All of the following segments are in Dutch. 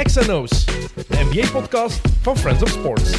XNO's, de NBA-podcast van Friends of Sports.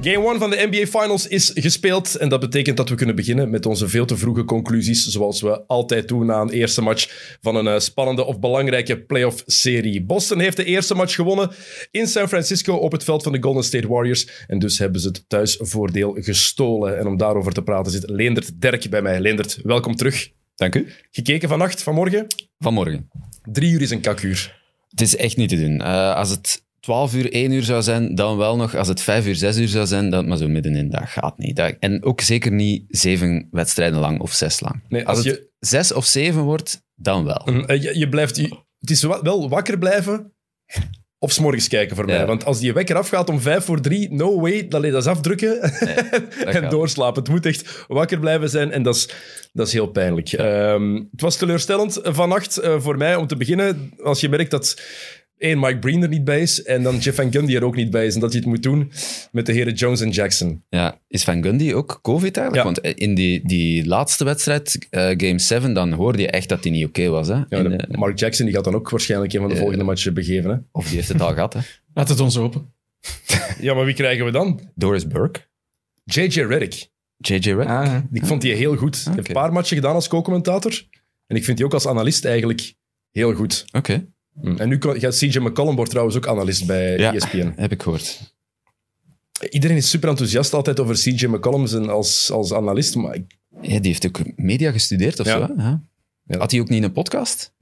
Game 1 van de NBA Finals is gespeeld en dat betekent dat we kunnen beginnen met onze veel te vroege conclusies, zoals we altijd doen na een eerste match van een eh, spannende of belangrijke playoff-serie. Boston heeft de eerste match gewonnen in San Francisco op het veld van de Golden State Warriors en dus hebben ze het thuisvoordeel gestolen. En om daarover te praten zit Leendert Derk bij mij. Leendert, welkom terug. Dank u. Gekeken vannacht, vanmorgen? Vanmorgen. Drie uur is een kakuur. Het is echt niet te doen. Uh, als het 12 uur, 1 uur zou zijn, dan wel nog. Als het 5 uur, 6 uur zou zijn, dan maar zo midden in de dag gaat niet. Dat, en ook zeker niet zeven wedstrijden lang of zes lang. Nee, als, als het je- zes of zeven wordt, dan wel. Eh, Je, je blijft, je- het is wel wakker blijven of 's morgens kijken voor mij. Ja. Want als die wekker afgaat om vijf voor drie, no way, dan dat is afdrukken en gaat doorslapen. Het moet echt wakker blijven zijn en dat is, dat is heel pijnlijk. Ehm, het was teleurstellend vannacht eh, voor mij om te beginnen. Als je merkt dat één Mike Breen er niet bij is en dan Jeff Van Gundy er ook niet bij is en dat je het moet doen met de heren Jones en Jackson. Ja, is Van Gundy ook COVID eigenlijk? Ja. Want in die, die laatste wedstrijd, eh, Game 7, dan hoorde je echt dat hij niet oké was. Hè? Ja, In, eh, Mark Jackson die gaat dan ook waarschijnlijk een van de Ja. volgende matchen begeven. Hè? of die heeft het al gehad. Hè? Laat het ons open. Ja, maar wie krijgen we dan? Doris Burke, JJ Redick. JJ Redd. Ah, Ik vond die heel goed. Hij heeft Oké. een paar matchen gedaan als co-commentator. En ik vind die ook als analist eigenlijk heel goed. Oké, En nu gaat CJ McCollum wordt trouwens ook analist bij Ja. ESPN. heb ik gehoord. Iedereen is super enthousiast altijd over CJ McCollum zijn als, als analist. Maar ik- Ja, die heeft ook media gestudeerd of Ja. zo. Hè? Ja. Had hij ook niet een podcast?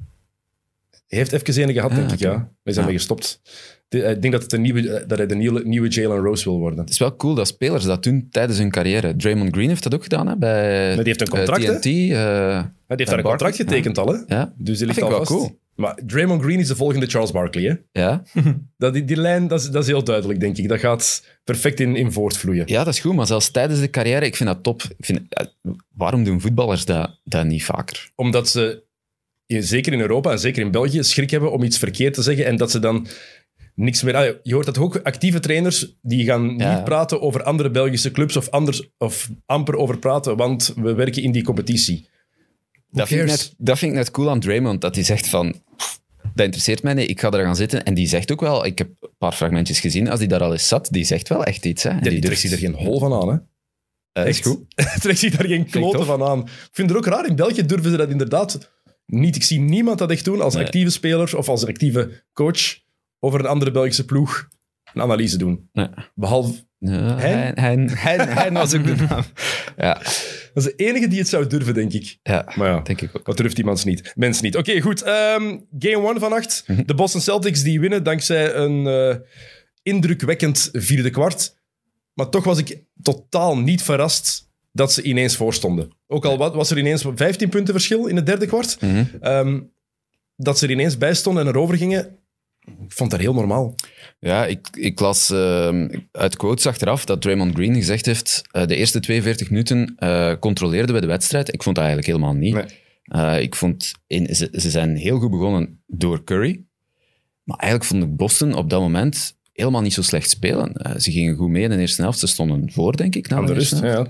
hij heeft even een gehad, Ah, denk ik. Ja. Is Ja. daarmee gestopt. De- Ik denk dat, het een nieuwe, dat hij de nieuwe, nieuwe Jalen Rose wil worden. Het is wel cool dat spelers dat doen tijdens hun carrière. Draymond Green heeft dat ook gedaan hè, bij die heeft een contract, eh, eh, Hij heeft daar een contract getekend al, hè? ja. Dus die ligt Dat vind ik al wel vast. cool. Maar Draymond Green is de volgende Charles Barkley, hè? Ja. Dat, die, die lijn, dat is, dat is heel duidelijk, denk ik. Dat gaat perfect in, in voortvloeien. ja, dat is goed, maar zelfs tijdens de carrière, ik vind dat top. Ik vind, waarom doen voetballers dat, dat niet vaker? Omdat ze, zeker in Europa en zeker in België, schrik hebben om iets verkeerd te zeggen en dat ze dan niks meer... Ah, Je hoort dat ook actieve trainers, die gaan Ja. niet praten over andere Belgische clubs of, anders, of amper over praten, want we werken in die competitie. Dat vind, ik net, dat vind ik net cool aan Draymond, dat hij zegt van... "Pff, Dat interesseert mij niet, ik ga er gaan zitten. En die zegt ook wel, ik heb een paar fragmentjes gezien, als die daar al eens zat, die zegt wel echt iets. Hè. En Die, die durft- trekt zich er geen hol van aan, hè? Is Echt. goed. trekt zich daar geen kloten van aan. Ik vind het ook raar, in België durven ze dat inderdaad niet. Ik zie niemand dat echt doen als Nee. actieve speler of als actieve coach over een andere Belgische ploeg een analyse doen. Nee. Behalve Ja, Hein? Hein was ook de naam. Ja, Dat is de enige die het zou durven, denk ik. ja, Maar ja, denk ik ook. dat durft die mens niet. Mens niet. Oké, goed. Ehm, game 1 vannacht. Mhm. De Boston Celtics die winnen dankzij een eh, indrukwekkend vierde kwart. Maar toch was ik totaal niet verrast dat ze ineens voorstonden. Ook al was er ineens 15 punten verschil in het derde kwart. Mhm. Ehm, dat ze er ineens bij stonden en erover gingen, ik vond dat heel normaal. Ja, ik, ik las ehm, uit quotes achteraf dat Draymond Green gezegd heeft eh, de eerste 42 minuten eh, controleerden we de wedstrijd. Ik vond dat eigenlijk helemaal niet. Nee. Eh, ik vond, in, ze, ze zijn heel goed begonnen door Curry. Maar eigenlijk vond ik Boston op dat moment helemaal niet zo slecht spelen. Ze gingen goed mee in de eerste helft. Ze stonden voor, denk ik, na de rust. Ja.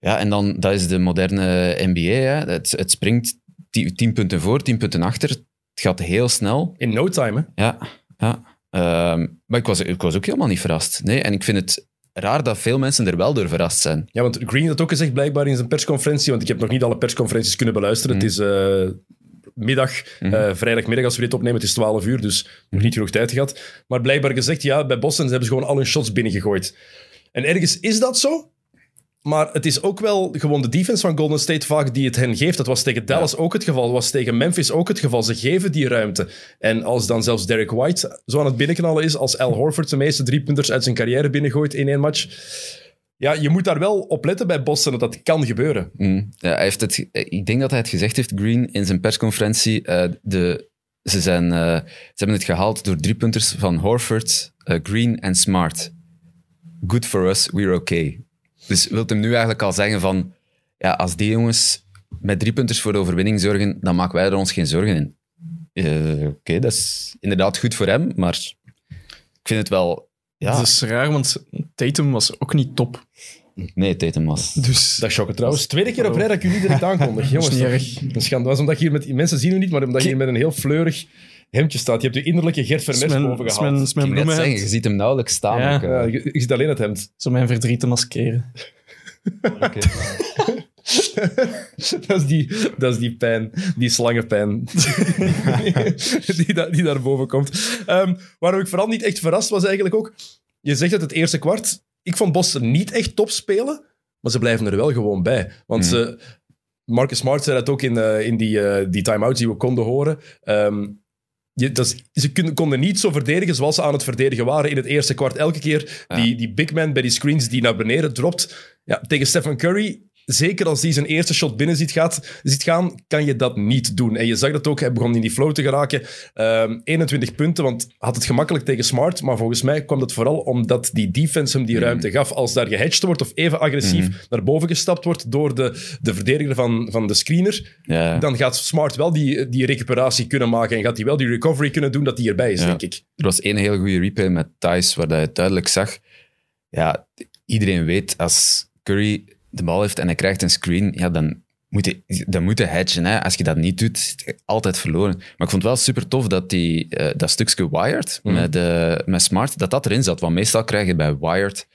Ja, en dan, dat is de moderne NBA. Hè. Het, het springt 10 punten voor, 10 punten achter. Het gaat heel snel. In no time, hè? Ja, ja. Ehm, maar ik was, ik was ook helemaal niet verrast. Nee, en ik vind het raar dat veel mensen er wel door verrast zijn. Ja, want Green had ook gezegd blijkbaar in zijn persconferentie, want ik heb nog niet alle persconferenties kunnen beluisteren. Het is eh, middag, eh, vrijdagmiddag als we dit opnemen, het is 12 uur, dus nog niet genoeg tijd gehad. Maar blijkbaar gezegd, ja, bij Boston hebben ze gewoon al hun shots binnengegooid. En ergens is dat zo, maar het is ook wel gewoon de defense van Golden State vaak die het hen geeft. Dat was tegen Dallas ook het geval, dat was tegen Memphis ook het geval. Ze geven die ruimte. En als dan zelfs Derek White zo aan het binnenknallen is, als Al Horford zijn meeste driepunters uit zijn carrière binnengooit in één match, ja, je moet daar wel op letten bij Boston dat dat kan gebeuren. Mm. Ja, hij heeft het, ik denk dat hij het gezegd heeft, Green, in zijn persconferentie. eh, de, ze, zijn, eh, ze hebben het gehaald door driepunters van Horford, eh, Green en Smart. Good for us, we're okay. Dus wilt hem nu eigenlijk al zeggen van... Ja, als die jongens met driepunters voor de overwinning zorgen, dan maken wij er ons geen zorgen in. Eh, Oké, dat is inderdaad goed voor hem, maar ik vind het wel... Ja, Dat is raar, want Tatum was ook niet top. Nee, Tatum was... Dus Dat shocken trouwens. Tweede keer op rij dat ik u niet direct aankondig. Jongens, niet dat is schande. Dat is omdat je hier met... Mensen zien u niet, maar omdat je hier met een heel fleurig hemdje staat. Je hebt je innerlijke Gert mijn, boven is mijn, gehaald. is mijn Ik net zeggen, je ziet hem nauwelijks staan. Ja. ook, eh. Ja, je, je ziet alleen het hemd. Zo mijn verdriet te maskeren. Oké. dat, is die, dat is die pijn, die slangenpijn die, da- die daar boven komt. Ehm, waarom ik vooral niet echt verrast was eigenlijk ook... Je zegt dat het eerste kwart... Ik vond Boston niet echt top spelen, maar ze blijven er wel gewoon bij. Want ze... Marcus Smart zei dat ook in, eh, in die, eh, die time-outs die we konden horen. Ehm, je, dat is- ze kun- konden niet zo verdedigen zoals ze aan het verdedigen waren in het eerste kwart. Elke keer Ja. die, die big man bij die screens die naar beneden dropt. Ja, tegen Stephen Curry, zeker als hij zijn eerste shot binnen ziet, gaat, ziet gaan, kan je dat niet doen. En je zag dat ook, hij begon in die flow te geraken. Ehm, 21 punten, want had het gemakkelijk tegen Smart. Maar volgens mij kwam dat vooral omdat die defense hem die ruimte gaf. Als daar gehedged wordt of even agressief naar boven gestapt wordt door de, de verdediger van, van de screener, Ja. dan gaat Smart wel die, die recuperatie kunnen maken en gaat hij wel die recovery kunnen doen dat hij erbij is, Ja. denk ik. Er was één hele goede replay met Thijs, waar je duidelijk zag. Ja, iedereen weet als Curry de bal heeft en hij krijgt een screen, ja, dan moet je, dan moet je hedgen. Hè. Als je dat niet doet, is het altijd verloren. Maar ik vond het wel super tof dat die, eh, dat stukje wired Mhm. met, eh, met Smart, dat dat erin zat. Want meestal krijg je bij wired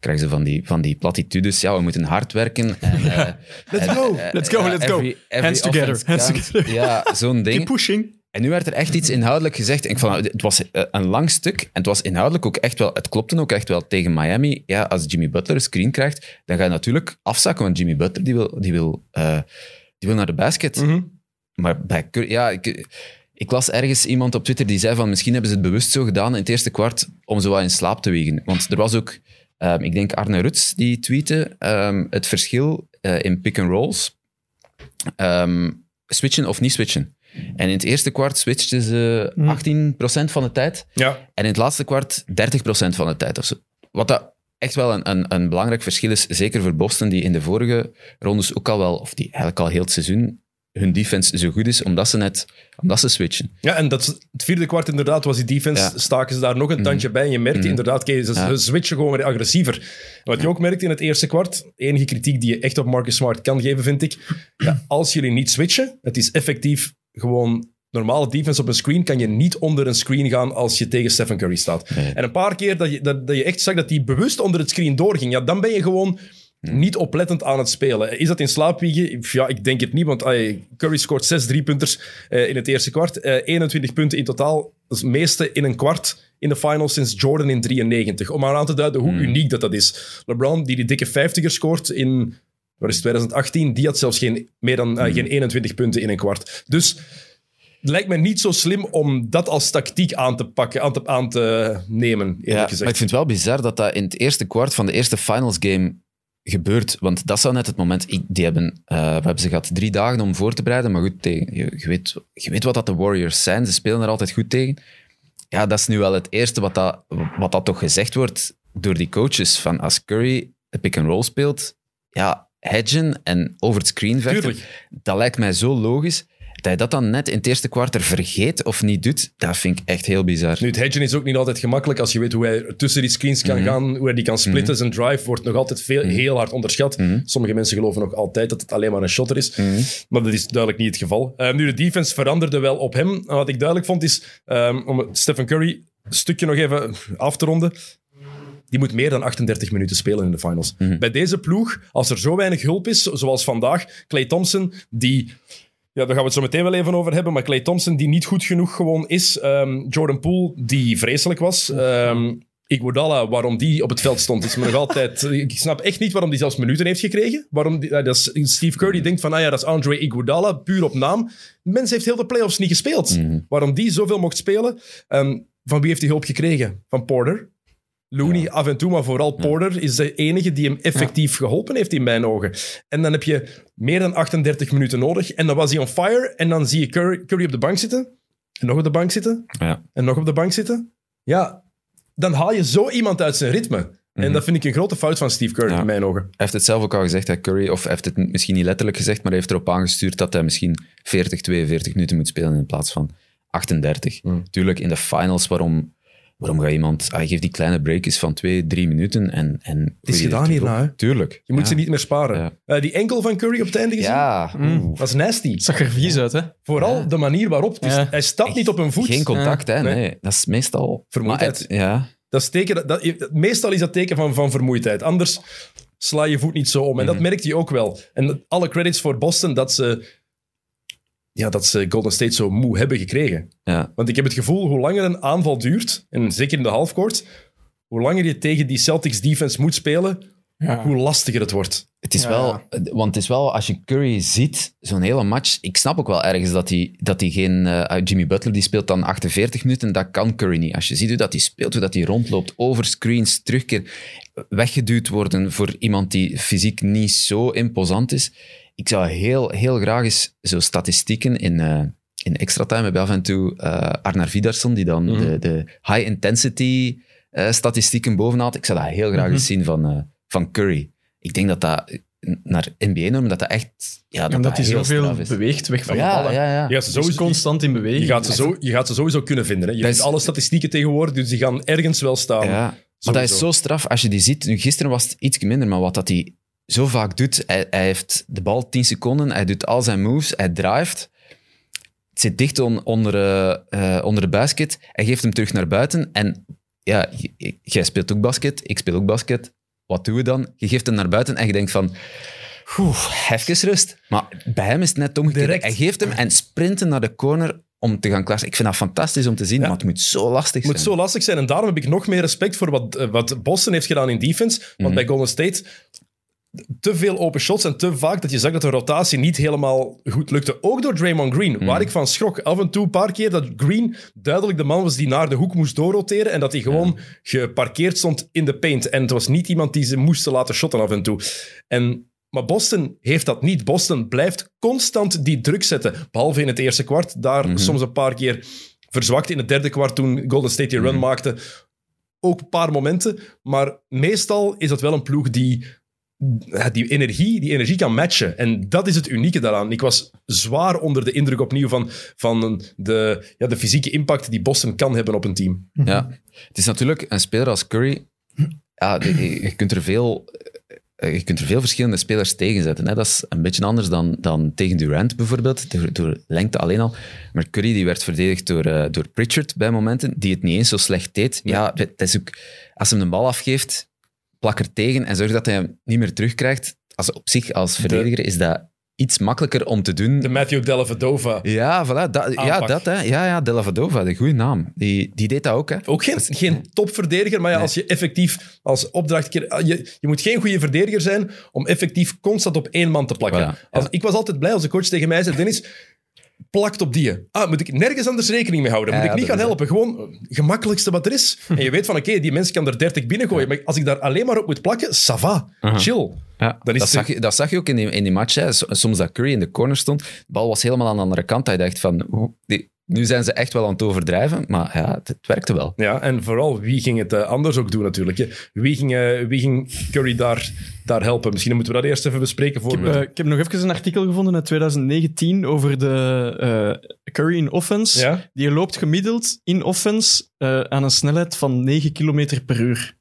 krijgen ze van die, van die platitudes. Ja, we moeten hard werken. En, eh, Let's en, go. eh, Let's go, let's go. every- every Hands together, hands together. Ja, zo'n ding. Keep pushing. En nu werd er echt iets inhoudelijk gezegd. En ik vond, het was eh, een lang stuk. En het was inhoudelijk ook echt wel... Het klopte ook echt wel tegen Miami. Ja, als Jimmy Butler een screen krijgt, dan ga je natuurlijk afzakken. Want Jimmy Butler die wil, die wil, eh, die wil naar de basket. Mhm. Maar bij. Ja, ik, ik las ergens iemand op Twitter die zei van misschien hebben ze het bewust zo gedaan in het eerste kwart om zo wat in slaap te wiegen. Want er was ook... ehm, ik denk Arne Ruts die tweette ehm, het verschil eh, in pick-and-rolls. Ehm, switchen of niet switchen. En in het eerste kwart switchten ze 18% van de tijd. Ja, En in het laatste kwart 30% van de tijd of zo. Wat dat echt wel een, een, een belangrijk verschil is, zeker voor Boston, die in de vorige rondes ook al wel, of die eigenlijk al heel het seizoen, hun defense zo goed is, omdat ze net omdat ze switchen. Ja, en dat, het vierde kwart inderdaad was die defense, Ja. staken ze daar nog een tandje bij. En je merkte Mhm. inderdaad, kijk, ze, Ja. switchen gewoon weer agressiever. En wat je ook merkte in het eerste kwart, enige kritiek die je echt op Marcus Smart kan geven, vind ik, ja, als jullie niet switchen, het is effectief gewoon normale defense op een screen, kan je niet onder een screen gaan als je tegen Stephen Curry staat. Nee. En een paar keer dat je, dat, dat je echt zag dat hij bewust onder het screen doorging, ja, dan ben je gewoon niet oplettend aan het spelen. Is dat in slaapwiegen? Ja, ik denk het niet, want ay, Curry scoort zes driepunters eh in het eerste kwart. Eh 21 punten in totaal. Dat is het meeste in een kwart in de finals sinds Jordan in 93. Om maar aan te duiden hoe uniek dat, dat is. LeBron, die die dikke 50er scoort in wat is het, 2018, die had zelfs geen, meer dan, eh, geen 21 punten in een kwart. Dus het lijkt me niet zo slim om dat als tactiek aan te pakken, aan te, aan te nemen, Ja, maar ik vind het wel bizar dat dat in het eerste kwart van de eerste finals game gebeurt. Want dat zou net het moment... ik- Die hebben, eh, we hebben ze gehad drie dagen om voor te bereiden. Maar goed, tegen, je, je weet, je weet wat dat de Warriors zijn. Ze spelen er altijd goed tegen. Ja, dat is nu wel het eerste wat dat, wat dat toch gezegd wordt door die coaches. Van als Curry de pick-and-roll speelt, ja, hedgen en over het screen vechten. Tuurlijk. Dat lijkt mij zo logisch. Dat je dat dan net in het eerste kwartier vergeet of niet doet, dat vind ik echt heel bizar. Nu, het hedgen is ook niet altijd gemakkelijk als je weet hoe hij tussen die screens kan gaan, hoe hij die kan splitten. Zijn drive wordt nog altijd veel, heel hard onderschat. Sommige mensen geloven nog altijd dat het alleen maar een shotter is. Maar dat is duidelijk niet het geval. Eh, nu, de defense veranderde wel op hem. Wat ik duidelijk vond is, ehm, om Stephen Curry een stukje nog even af te ronden, die moet meer dan 38 minuten spelen in de finals. Bij deze ploeg, als er zo weinig hulp is, zoals vandaag, Clay Thompson, die... Ja, daar gaan we het zo meteen wel even over hebben. Maar Clay Thompson, die niet goed genoeg gewoon is. Ehm, Jordan Poole, die vreselijk was. Ehm Iguodala, waarom die op het veld stond, is me nog altijd... Ik snap echt niet waarom die zelfs minuten heeft gekregen. Waarom die, eh, dat is, Steve Kerr die denkt van, ah ja, dat is Andre Iguodala, puur op naam. De mens heeft heel de playoffs niet gespeeld. Waarom die zoveel mocht spelen. Ehm, van wie heeft hij hulp gekregen? Van Porter. Looney af en toe, maar vooral Porter is de enige die hem effectief geholpen heeft in mijn ogen. En dan heb je meer dan 38 minuten nodig en dan was hij on fire en dan zie je Curry, Curry op de bank zitten en nog op de bank zitten Ja. en nog op de bank zitten. Ja, dan haal je zo iemand uit zijn ritme. En dat vind ik een grote fout van Steve Curry Ja. in mijn ogen. Hij heeft het zelf ook al gezegd, hè, Curry, of hij heeft het misschien niet letterlijk gezegd, maar hij heeft erop aangestuurd dat hij misschien 40, 42 minuten moet spelen in plaats van 38. Mm. Tuurlijk, in de finals, waarom, waarom ga iemand... Hij geeft die kleine breakjes van twee, drie minuten en... en Het is gedaan hierna, hè. Tuurlijk. Je moet Ja. ze niet meer sparen. Ja. Eh, die enkel van Curry op het einde gezien? Ja, oeh. Dat is nasty. Het zag er vies uit, hè? Vooral Ja. de manier waarop. Het is- Ja. Hij stapt niet op een voet. geen contact, hè? Nee. Nee. dat is meestal... Vermoeidheid. Het- ja, Dat is teken, dat, dat- meestal is dat teken van, van vermoeidheid. Anders sla je voet niet zo om. En dat Mhm. merkte je ook wel. En alle credits voor Boston dat ze, ja, dat ze Golden State zo moe hebben gekregen. ja. Want ik heb het gevoel, hoe langer een aanval duurt, en zeker in de halfcourt, hoe langer je tegen die Celtics defense moet spelen, Ja. hoe lastiger het wordt. Het is Ja. wel, want het is wel, als je Curry ziet, zo'n hele match, ik snap ook wel ergens dat hij, dat hij geen, eh, Jimmy Butler die speelt dan 48 minuten, dat kan Curry niet. Als je ziet hoe dat hij speelt, hoe dat hij rondloopt, over screens, terugkeer, weggeduwd worden voor iemand die fysiek niet zo imposant is. Ik zou heel, heel graag eens zo statistieken in, eh, in extra time hebben af en toe eh, Arnar Vidarsson, die dan Mhm. de, de high intensity eh, statistieken bovenhaalt. Ik zou dat heel graag eens zien van, eh, van Curry. Ik denk dat dat naar NBA-normen, dat dat echt... Ja, dat Omdat hij heel zoveel beweegt, weg van de Ja, ballen. ja, ja. Je gaat ze sowieso, constant in beweging. je gaat ze zo, je gaat ze sowieso kunnen vinden. Hè. Je ziet is- alle statistieken tegenwoordig, dus die gaan ergens wel staan. Ja, maar dat is zo straf. Als je die ziet, nu gisteren was het iets minder, maar wat dat hij zo vaak doet, hij, hij heeft de bal 10 seconden, hij doet al zijn moves, hij drijft, het zit dicht on- onder, eh, eh, onder de basket, hij geeft hem terug naar buiten en ja, jij speelt ook basket, ik speel ook basket. Wat doen we dan? Je geeft hem naar buiten en je denkt van, even rust. Maar bij hem is het net omgekeerd. Direct. Hij geeft hem en sprinten naar de corner om te gaan klassen. Ik vind dat fantastisch om te zien, Ja. maar het moet zo lastig Het moet zijn. zo lastig zijn. En daarom heb ik nog meer respect voor wat, eh, wat Boston heeft gedaan in defense. Want Mhm. bij Golden State te veel open shots en te vaak dat je zag dat de rotatie niet helemaal goed lukte. Ook door Draymond Green, Mhm. waar ik van schrok. Af en toe een paar keer dat Green duidelijk de man was die naar de hoek moest doorroteren en dat hij gewoon geparkeerd stond in de paint. En het was niet iemand die ze moesten laten shotten af en toe. En, maar Boston heeft dat niet. Boston blijft constant die druk zetten. Behalve in het eerste kwart. Daar Mhm. soms een paar keer verzwakt in het derde kwart toen Golden State die run Mhm. maakte. Ook een paar momenten. Maar meestal is dat wel een ploeg die die, energie, die energie kan matchen. En dat is het unieke daaraan. Ik was zwaar onder de indruk opnieuw van, van de, ja, de fysieke impact die Boston kan hebben op een team. Ja, het is natuurlijk een speler als Curry. Ja, je, kunt er veel, eh, je kunt er veel verschillende spelers tegen zetten. Hè. Dat is een beetje anders dan, dan tegen Durant bijvoorbeeld, door, door lengte alleen al. Maar Curry die werd verdedigd door, eh, door Pritchard bij momenten, die het niet eens zo slecht deed. Ja, dat is ook, als hij hem de bal afgeeft, plak er tegen en zorg dat hij hem niet meer terugkrijgt. Als, op zich, als verdediger, is dat iets makkelijker om te doen. De Matthew Dellavedova. Ja, voilà, ja, dat, hè. Ja, ja, Della Vadova, de goede naam. Die, die deed dat ook, hè. Ook geen, geen topverdediger, maar ja, Nee. als je effectief als opdracht... Je, je moet geen goede verdediger zijn om effectief constant op één man te plakken. Voilà, Als, ik was altijd blij als de coach tegen mij zei, Dennis, plakt op die. Ah, moet ik nergens anders rekening mee houden? Moet Ja, ik niet gaan helpen? Gewoon eh, gemakkelijkste wat er is. En je weet van, oké, die mens kan er 30 binnengooien, maar als ik daar alleen maar op moet plakken, ça va, Aha. chill. Ja, dat, het- zag je, dat zag je ook in die, in die match. Hè. Soms dat Curry in de corner stond, de bal was helemaal aan de andere kant. Je dacht van, die- nu zijn ze echt wel aan het overdrijven. Maar ja, het, het werkte wel. Ja, en vooral, wie ging het eh, anders ook doen natuurlijk? Hè? Wie, ging, eh, wie ging Curry daar, daar helpen? Misschien moeten we dat eerst even bespreken voor Ik heb, eh, ik heb nog even een artikel gevonden uit 2019 over de eh, Curry in offense. Ja? Die loopt gemiddeld in offense eh, aan een snelheid van 9 km per uur.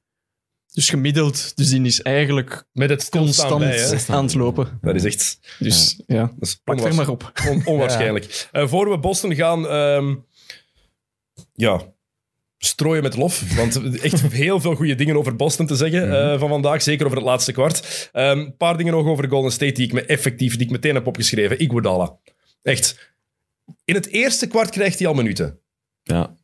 Dus gemiddeld, dus die is eigenlijk Met het constant bij, aan het lopen. Dat is echt Dus ja, dat plak er onwaars- maar op. on- onwaarschijnlijk. Eh, voor we Boston gaan... ehm, ja, strooien met lof. Want echt heel veel goede dingen over Boston te zeggen eh, van vandaag. Zeker over het laatste kwart. Ehm, Een paar dingen nog over Golden State die ik me effectief, die ik meteen heb opgeschreven. Iguodala. Echt. In het eerste kwart krijgt hij al minuten. Ja.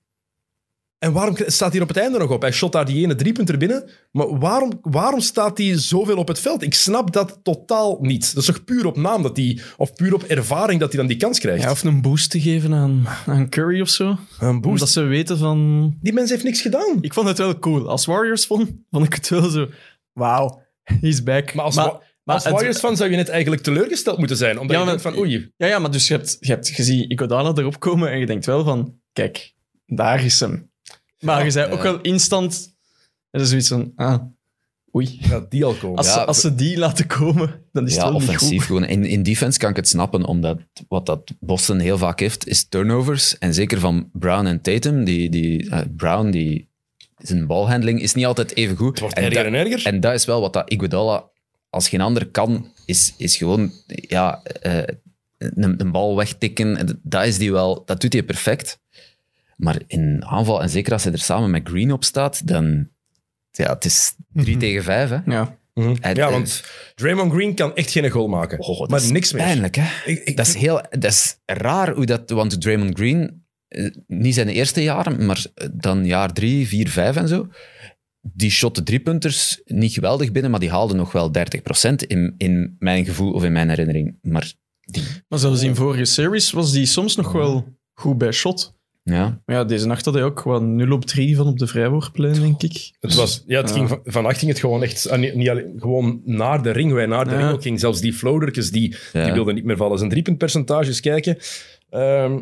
En waarom staat hij er op het einde nog op? Hij shot daar die ene driepunter binnen. Maar waarom, waarom staat hij zoveel op het veld? Ik snap dat totaal niet. Dat is toch puur op naam dat hij, of puur op ervaring dat hij dan die kans krijgt? Ja, of een boost te geven aan, aan Curry of zo. een boost. Omdat ze weten van... Die mens heeft niks gedaan. Ik vond het wel cool. Als Warriors vond, vond ik het wel zo... Wauw, he's back. Maar als, wa- als het- Warriors-fan zou je net eigenlijk teleurgesteld moeten zijn. Omdat Ja, je maar- denkt van, oei, Ja, ja, maar dus je hebt, je hebt gezien Iguodala erop komen en je denkt wel van, kijk, daar is hem. Maar je zei ook wel instant, er is zoiets van, ah, oei. gaat die al komen. Als, Ja, ze, als ze die laten komen, dan is het wel niet goed. gewoon. In, in defense kan ik het snappen, omdat wat dat Boston heel vaak heeft, is turnovers. En zeker van Brown en Tatum. Die, die, eh, Brown die zijn balhandling is niet altijd even goed. Het wordt En erger dat- en erger. En dat is wel wat dat Iguodala als geen ander kan, is, is gewoon ja, eh, een, een bal wegtikken. En Dat, is die wel, dat doet hij perfect. Maar in aanval, en zeker als hij er samen met Green op staat, dan ja, het is 3 tegen 5. Hè. Ja. En- ja, en- want Draymond Green kan echt geen goal maken. Oh, dat maar is niks meer. Pijnlijk, hè? Ik- ik dat, is heel, dat is raar hoe dat... Want Draymond Green, eh, niet zijn eerste jaren, maar dan jaar drie, vier, vijf en zo, die shotte driepunters niet geweldig binnen, maar die haalden nog wel 30% in, in mijn gevoel of in mijn herinnering. Maar die... Maar zelfs in vorige series was die soms nog wel goed bij shot. Ja, Maar ja, deze nacht had hij ook wat 0 op 3 van op de vrijworplijn, denk ik. Het was, ja, het Ja. ging van, vannacht ging het gewoon echt ah, niet, niet alleen, gewoon naar de ring. Wij naar de Ja. ring ook ging. Zelfs die floatertjes, die, Ja. die wilden niet meer vallen. Zijn driepuntpercentages kijken. Ehm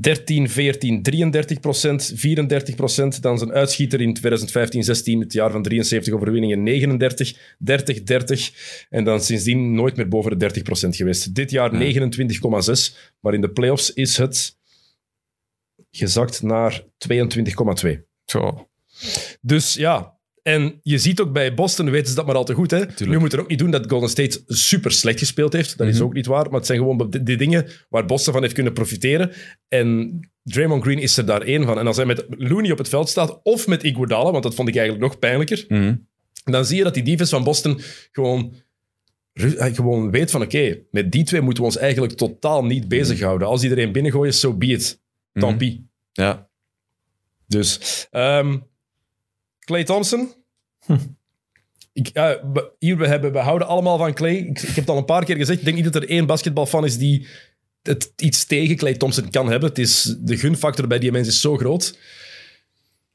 13, 14, 33 procent, 34 procent. Dan zijn uitschieter in 2015, 16, het jaar van 73 overwinningen, 39, 30, 30. En dan sindsdien nooit meer boven de 30 procent geweest. Dit jaar 29,6. Maar in de playoffs is het gezakt naar 22,2. zo. Dus ja, en je ziet ook bij Boston, weten ze dat maar al te goed. Hè? Nu moet er ook niet doen dat Golden State super slecht gespeeld heeft. Dat is ook niet waar. Maar het zijn gewoon de, de dingen waar Boston van heeft kunnen profiteren. En Draymond Green is er daar één van. En als hij met Looney op het veld staat, of met Iguodala, want dat vond ik eigenlijk nog pijnlijker, Mhm. dan zie je dat die defense van Boston gewoon, eh, gewoon weet van oké, met die twee moeten we ons eigenlijk totaal niet bezighouden. Als die er één binnengooien, so be it. Tant Mhm. pis. Ja. Dus, ehm Clay Thompson. Ik, ja, we, hier, we, hebben, we houden allemaal van Clay. Ik, ik heb het al een paar keer gezegd. Ik denk niet dat er één basketbalfan is die het iets tegen Clay Thompson kan hebben. Het is, de gunfactor bij die mens is zo groot.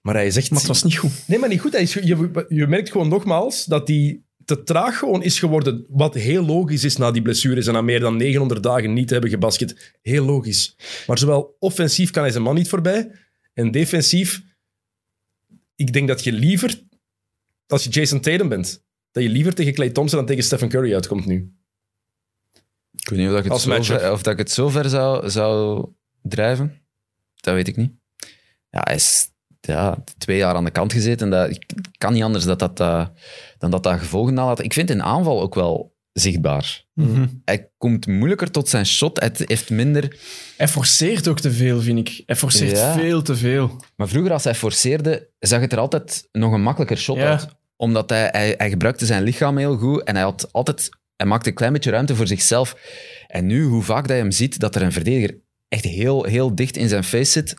Maar hij. Maar het was niet goed. Nee, maar niet goed. Hij is, je, je merkt gewoon nogmaals dat hij te traag gewoon is geworden. Wat heel logisch is na die blessures en na meer dan 900 dagen niet te hebben gebasket. Heel logisch. Maar zowel offensief kan hij zijn man niet voorbij. En defensief, ik denk dat je liever, als je Jason Tatum bent, dat je liever tegen Clay Thompson dan tegen Stephen Curry uitkomt nu. Ik weet niet of, dat ik het zo ver, of dat ik het zo ver zou, zou drijven. Dat weet ik niet. Ja, hij is ja, twee jaar aan de kant gezeten. Dat, ik kan niet anders dat dat, eh, dan dat dat gevolgen nalaat. Ik vind in aanval ook wel zichtbaar. Hij komt moeilijker tot zijn shot. Hij heeft minder... Hij forceert ook te veel, vind ik. Hij forceert Ja. veel te veel. Maar vroeger, als hij forceerde, zag het er altijd nog een makkelijker shot Ja. uit. Omdat hij, hij, hij gebruikte zijn lichaam heel goed en hij, had altijd, hij maakte een klein beetje ruimte voor zichzelf. En nu, hoe vaak dat je hem ziet, dat er een verdediger echt heel, heel dicht in zijn face zit.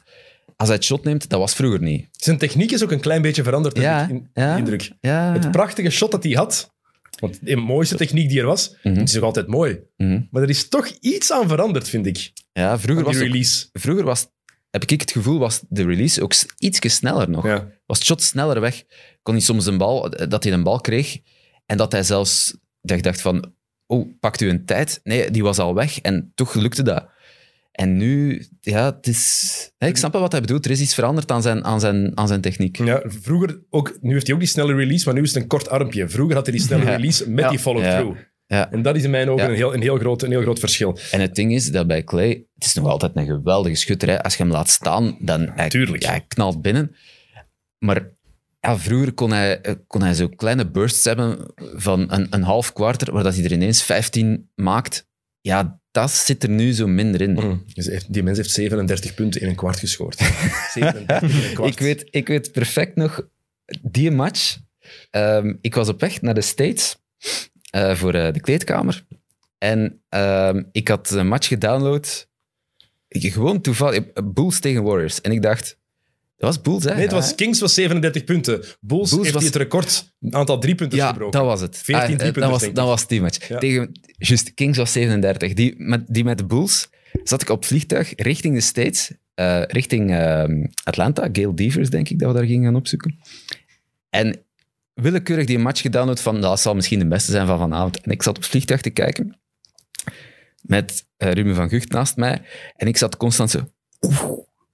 Als hij het shot neemt, dat was vroeger niet. Zijn techniek is ook een klein beetje veranderd, heb Ja, ik in, ja. indruk. Ja. Het prachtige shot dat hij had, want de mooiste techniek die er was, Mhm. het is nog altijd mooi. Mhm. Maar er is toch iets aan veranderd, vind ik, ja, vroeger was, ook- release. vroeger was, heb ik het gevoel, was de release ook iets sneller nog. Ja. was het shot sneller weg. Kon hij soms een bal, dat hij een bal kreeg en dat hij zelfs dat dacht van, oh, pakt u een tijd? Nee, die was al weg en toch lukte dat. En nu, ja, het is... hè, ik snap wel wat hij bedoelt. Er is iets veranderd aan zijn, aan zijn, aan zijn techniek. Ja, vroeger ook, nu heeft hij ook die snelle release, maar nu is het een kort armpje. Vroeger had hij die snelle Ja. release met Ja. die follow-through. Ja. En dat is in mijn ogen Ja. een, heel, een, heel groot, een heel groot verschil. En het ding is dat bij Clay, het is nog altijd een geweldige schutter. Hè. Als je hem laat staan, dan hij, Tuurlijk. ja, hij knalt binnen. Maar ja, vroeger kon hij, kon hij zo kleine bursts hebben van een, een half kwartier, waar dat hij er ineens 15 maakt. Ja, dat zit er nu zo minder in. Dus hij heeft- die mens heeft 37 punten in een kwart gescoord. 37 in een kwart. Ik weet, ik weet perfect nog die match. Ehm, ik was op weg naar de States eh, voor eh, de kleedkamer. En ehm, ik had een match gedownload. Ik- Gewoon toevallig. eh, Bulls tegen Warriors. En ik dacht, dat was Bulls, hè? Nee, het was, Kings was 37 punten. Bulls, Bulls heeft was- het record aantal driepunters Ja, gebroken. dat was het. 14 Ah, eh, driepunters, dat was, denk ik. dat was die match. Ja. Tegen, juist, Kings was 37. Die met, die met de Bulls zat ik op vliegtuig richting de States, eh, richting ehm, Atlanta. Gail Devers, denk ik, dat we daar gingen gaan opzoeken. En willekeurig die match gedownload van, dat zal misschien de beste zijn van vanavond. En ik zat op het vliegtuig te kijken met eh, Ruben van Gucht naast mij. En ik zat constant zo...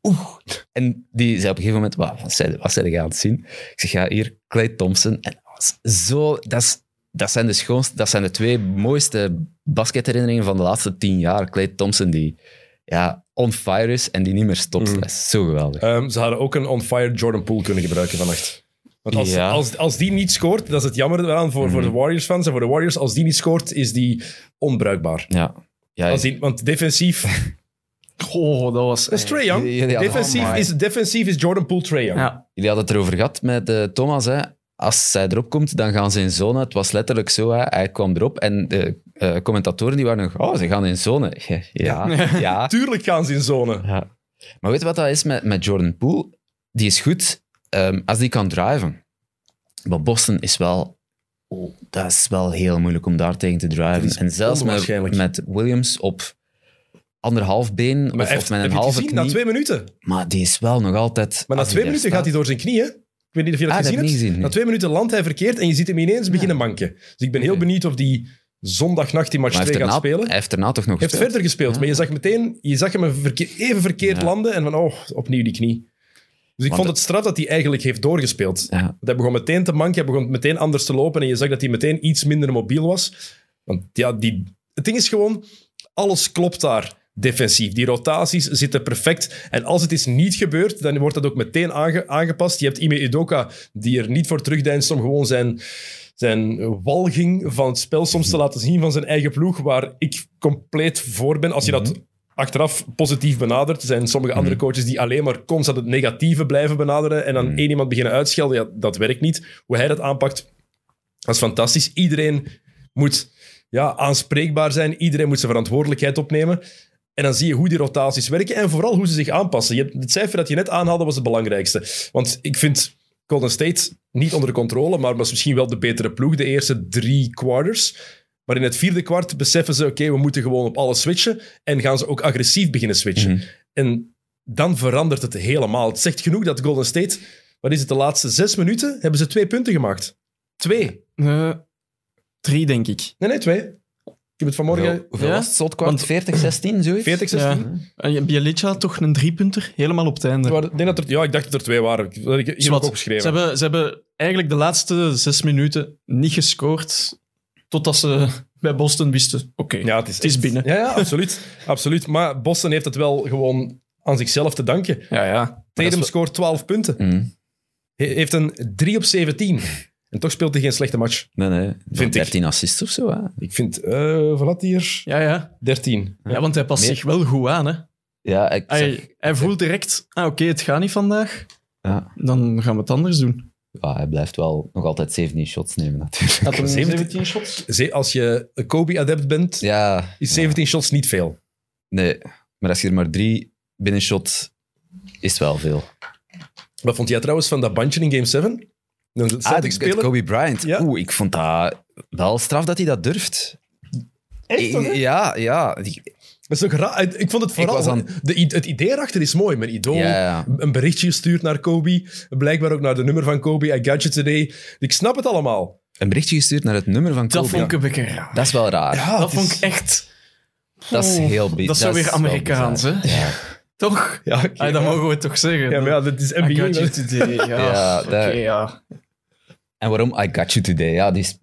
oeh. En die zei op een gegeven moment, wat, wat, zei, wat zei je aan het zien? Ik zeg, ja, hier, Clay Thompson. En dat was zo... Dat, is, dat zijn de schoonste... Dat zijn de twee mooiste basketherinneringen van de laatste tien jaar. Clay Thompson, die ja, on fire is en die niet meer stopt. Mm. Dat is zo geweldig. Ehm, ze hadden ook een on-fire Jordan Poole kunnen gebruiken vannacht. Want als, Ja. als, als die niet scoort, dat is het jammer eraan voor, voor de Warriors-fans en voor de Warriors. Als die niet scoort, is die onbruikbaar. Ja. ja die, want defensief... Oh, dat was... Dat is Trae Young. Jullie hadden- Defensief, Oh is, defensief is Jordan Poole Trae Young. Ja. Jullie hadden het erover gehad met eh, Thomas. Hè. Als zij erop komt, dan gaan ze in zone. Het was letterlijk zo. Hè. Hij kwam erop en de eh, commentatoren die waren nog... Oh, ze gaan in zone. Ja, ja. Tuurlijk gaan ze in zone. ja. Maar weet je wat dat is met, met Jordan Poole? Die is goed ehm, als die kan driven. Maar Boston is wel... Oh, dat is wel heel moeilijk om daar tegen te driven. En zelfs met, onwaarschijnlijk. met Williams op anderhalf been Maar of, heeft, of met een halve knie. Na twee minuten. Maar die is wel nog altijd... Maar na twee minuten gaat hij door zijn knieën. Ik weet niet of je dat Ah, gezien hebt. gezien, Na twee minuten landt hij verkeerd en je ziet hem ineens beginnen manken. Dus ik ben heel benieuwd of die zondagnacht die match Maar hij 2 heeft, gaat erna, spelen. hij heeft daarna toch nog heeft verder gespeeld, maar je zag meteen je zag hem verke- even verkeerd Ja. landen en van, oh, opnieuw die knie. Dus ik Want- vond het straf dat hij eigenlijk heeft doorgespeeld. Ja. Hij begon meteen te manken, hij begon meteen anders te lopen en je zag dat hij meteen iets minder mobiel was. Want ja, die, het ding is gewoon, alles klopt daar defensief. Die rotaties zitten perfect. En als het is niet gebeurd, dan wordt dat ook meteen aange- aangepast. Je hebt Ime Udoka, die er niet voor terugdeinst om gewoon zijn, zijn walging van het spel soms te laten zien van zijn eigen ploeg, waar ik compleet voor ben. Als je dat achteraf positief benadert, er zijn sommige andere coaches die alleen maar constant het negatieve blijven benaderen en dan één iemand beginnen uitschelden. Ja, dat werkt niet. Hoe hij dat aanpakt, dat is fantastisch. Iedereen moet ja, aanspreekbaar zijn. Iedereen moet zijn verantwoordelijkheid opnemen. En dan zie je hoe die rotaties werken en vooral hoe ze zich aanpassen. Je, het cijfer dat je net aanhaalde was het belangrijkste. Want ik vind Golden State niet onder controle, maar was misschien wel de betere ploeg de eerste drie quarters. Maar in het vierde kwart beseffen ze, oké, we moeten gewoon op alles switchen. En gaan ze ook agressief beginnen switchen. Mhm. En dan verandert het helemaal. Het zegt genoeg dat Golden State, wat is het, de laatste zes minuten, hebben ze twee punten gemaakt. Twee. Eh, drie, denk ik. Nee, nee, twee. Ik heb het vanmorgen... Hoeveel, hoeveel Ja? was het? Slotkwart? Want- 40, 16, zoiets? 40, 16. Ja. En Bielica had toch een driepunter, helemaal op het einde. Ik denk dat er, ja, ik dacht dat er twee waren. Ik hier heb ik Zwat. opgeschreven. Ze hebben, ze hebben eigenlijk de laatste zes minuten niet gescoord, totdat ze bij Boston wisten, oké, ja, het is, het is echt- binnen. Ja, ja absoluut, absoluut. Maar Boston heeft het wel gewoon aan zichzelf te danken. Ja, ja. Tatum wel- scoort 12 punten. Hij heeft een 3 op 17. En toch speelt hij geen slechte match. Nee, nee. Vind ik. 13 assists of zo. Hè? Ik vind, eh wat had hij hier? Ja, ja. 13. ja, want hij past Meer- zich wel goed aan. Hè. Ja, ik Hij, hij voelt direct, ah, oké, het gaat niet vandaag, ja. dan gaan we het anders doen. Ja, hij blijft wel nog altijd 17 shots nemen, natuurlijk. Had hem 17 shots? Als je een Kobe-adept bent, Ja, is 17 shots niet veel. nee. Maar als je er maar drie binnenshot, is het wel veel. Wat vond jij trouwens van dat bandje in Game 7? Een Ah, speler? Kobe Bryant. Ja. Oeh, ik vond dat wel straf dat hij dat durft. Echt, toch, hè? Ja, ja. Dat is toch raar? Ik vond het vooral... aan- de, i- het idee erachter is mooi. Mijn idool, Ja, ja. een berichtje gestuurd naar Kobe. Blijkbaar ook naar de nummer van Kobe. I got you today. Ik snap het allemaal. Een berichtje gestuurd naar het nummer van Dat Kobe. vond ik een beetje raar. Dat is wel raar. Ja, dat vond ik echt... Dat is heel Dat is zo weer Amerikaans, hè? Toch? Ja, oké. Ah, dat mogen we toch zeggen. Ja, maar ja, dit is I NBA. got you today. Ja, Ja, oké, dat- ja. En waarom I got you today? Ja, die is-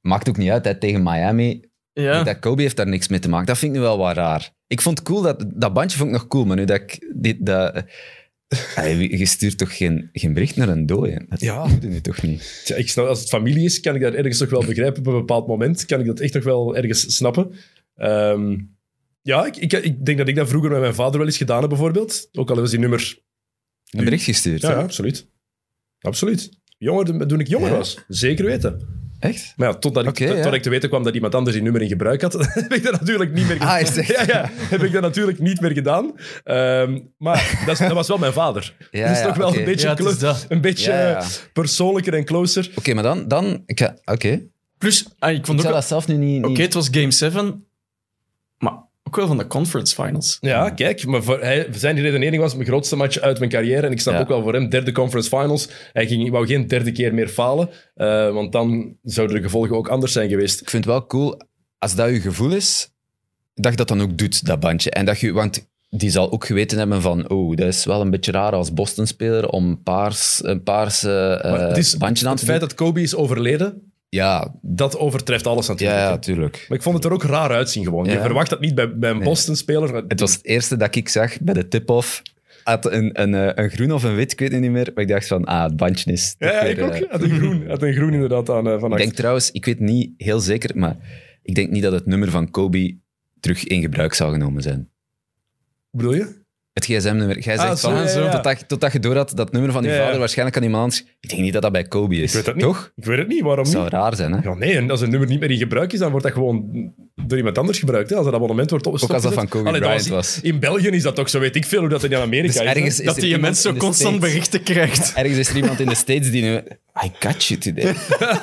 maakt ook niet uit. Hè, tegen Miami. Ja. Dat Kobe heeft daar niks mee te maken. Dat vind ik nu wel wat raar. Ik vond het cool, dat, dat bandje vond ik nog cool. Maar nu dat ik... Dit, dat, je stuurt toch geen, geen bericht naar een dode? Dat Ja. doe je nu toch niet? Tja, ik snap, als het familie is, kan ik dat ergens toch wel begrijpen. Op een bepaald moment kan ik dat echt toch wel ergens snappen. Ehm, ja, ik, ik, ik denk dat ik dat vroeger met mijn vader wel eens gedaan heb, bijvoorbeeld. Ook al was die nummer... Een bericht gestuurd? Ja, absoluut. Absoluut. Jonger, toen ik jonger Ja? was. Zeker weten. Echt? Maar ja, totdat ik, Oké, tot- ik te weten kwam dat iemand anders die nummer in gebruik had, heb ik dat natuurlijk niet meer gedaan. Ah, het echt? Ja, ja, heb ik dat natuurlijk niet meer gedaan. Ehm, maar dat, is- dat was wel mijn vader. Ja, dat is ja, toch wel oké. een beetje, Ja, het is clo- dat. een beetje Ja, ja. persoonlijker en closer. Oké, maar dan... dan ik Oké. Plus, ah, ik Ik vond ook... zou wel- dat zelf nu niet... Oké, niet- het was game 7, maar ook wel van de conference finals. Ja, kijk, maar voor hij, zijn redenering was mijn grootste match uit mijn carrière. En ik snap Ja. ook wel voor hem, derde conference finals. Hij ging, wou geen derde keer meer falen, eh, want dan zouden de gevolgen ook anders zijn geweest. Ik vind het wel cool, als dat je gevoel is, dat je dat dan ook doet, dat bandje. En dat je, want die zal ook geweten hebben van, oh, dat is wel een beetje raar als Boston-speler om paars, een paars eh, het bandje aan het te feit doen. dat Kobe is overleden, Ja, dat overtreft alles natuurlijk. ja, hè. tuurlijk. Maar ik vond het er ook raar uitzien gewoon. Je verwacht dat niet bij, bij een Nee. Boston-speler. Het was het eerste dat ik zag bij de tip-off. had een, een, eh, een groen of een wit, ik weet het niet meer. Maar ik dacht van, ah, het bandje is... Ja, ja, weer, ik ook. eh, Had een groen, had een groen inderdaad aan van Ik denk trouwens, ik weet niet heel zeker, maar ik denk niet dat het nummer van Kobe terug in gebruik zal genomen zijn. Hoe bedoel je? Het gsm-nummer. Jij Ah, zegt zo, van, ja, ja, ja. Totdat, totdat je door had dat nummer van Ja, ja. vader waarschijnlijk aan iemand anders... Ik denk niet dat dat bij Kobe is. Ik weet dat niet. Toch? Ik weet het niet, waarom Dat niet? zou raar zijn, hè? Ja, nee, en als een nummer niet meer in gebruik is, dan wordt dat gewoon door iemand anders gebruikt. Hè? Als dat abonnement wordt Ook als dat van Kobe Allee, Bryant was. In België is dat toch zo, weet ik veel hoe dat in Amerika Dus is. is Dat er die iemand mens zo constant States- berichten krijgt. Ergens is er iemand in de States die nu... I got you today.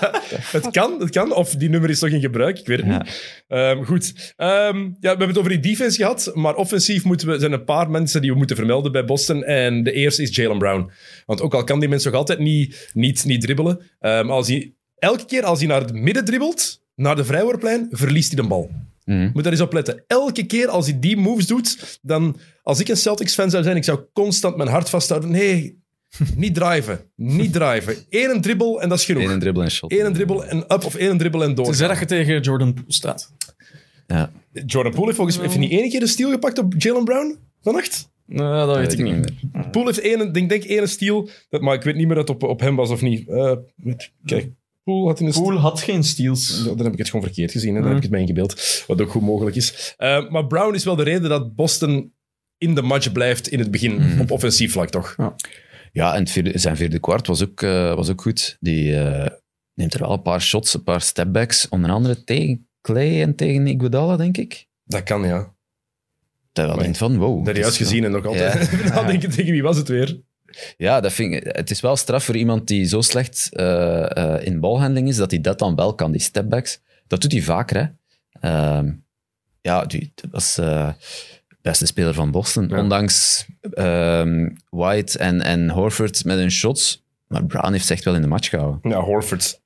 Het kan, het kan. Of die nummer is toch in gebruik, ik weet het Ja. niet. Ehm, goed. Ehm, ja, we hebben het over die defense gehad, maar offensief moeten we, zijn er een paar mensen die we moeten vermelden bij Boston. En de eerste is Jalen Brown. Want ook al kan die mens nog altijd niet, niet, niet dribbelen, ehm, als hij, elke keer als hij naar het midden dribbelt, naar de vrijworplijn, verliest hij de bal. Mhm. Moet daar eens op letten. Elke keer als hij die moves doet, dan... Als ik een Celtics-fan zou zijn, ik zou constant mijn hart vasthouden. Nee, niet driven. Niet driven. Eén dribbel en dat is genoeg. Eén dribbel en shot. Eén dribbel en up of één dribbel en door. Tenzij dat je tegen Jordan Poole staat. Ja. Jordan Poole heeft volgens mij heeft hij niet één keer de steal gepakt op Jalen Brown vannacht. Nou, dat weet ik niet. meer. Poole heeft één, denk, denk één steal, dat, maar ik weet niet meer dat het op, op hem was of niet. Eh, weet- kijk, Poole had in een steal. Poole had geen steals. Dan heb ik het gewoon verkeerd gezien. Hè? Dan heb ik het mij ingebeeld. Wat ook goed mogelijk is. Eh, maar Brown is wel de reden dat Boston in de match blijft in het begin. Op offensief vlak, toch? Ja, en het vierde, zijn vierde kwart was ook, eh, was ook goed. Die eh, neemt er wel een paar shots, een paar stepbacks. Onder andere tegen Clay en tegen Iguodala, denk ik. Dat kan, ja. Dat je wel denkt van, wow. Dat juist gezien en nog altijd. Ja. Dan denk ik tegen wie was het weer? Ja, dat vind ik, het is wel straf voor iemand die zo slecht eh, eh, in balhandling is, dat hij dat dan wel kan, die stepbacks. Dat doet hij vaker, hè. Ehm, ja, die, dat was eh beste speler van Boston. Ja. Ondanks ehm, White en, en Horford met hun shots. Maar Brown heeft zich echt wel in de match gehouden. Ja, Horford.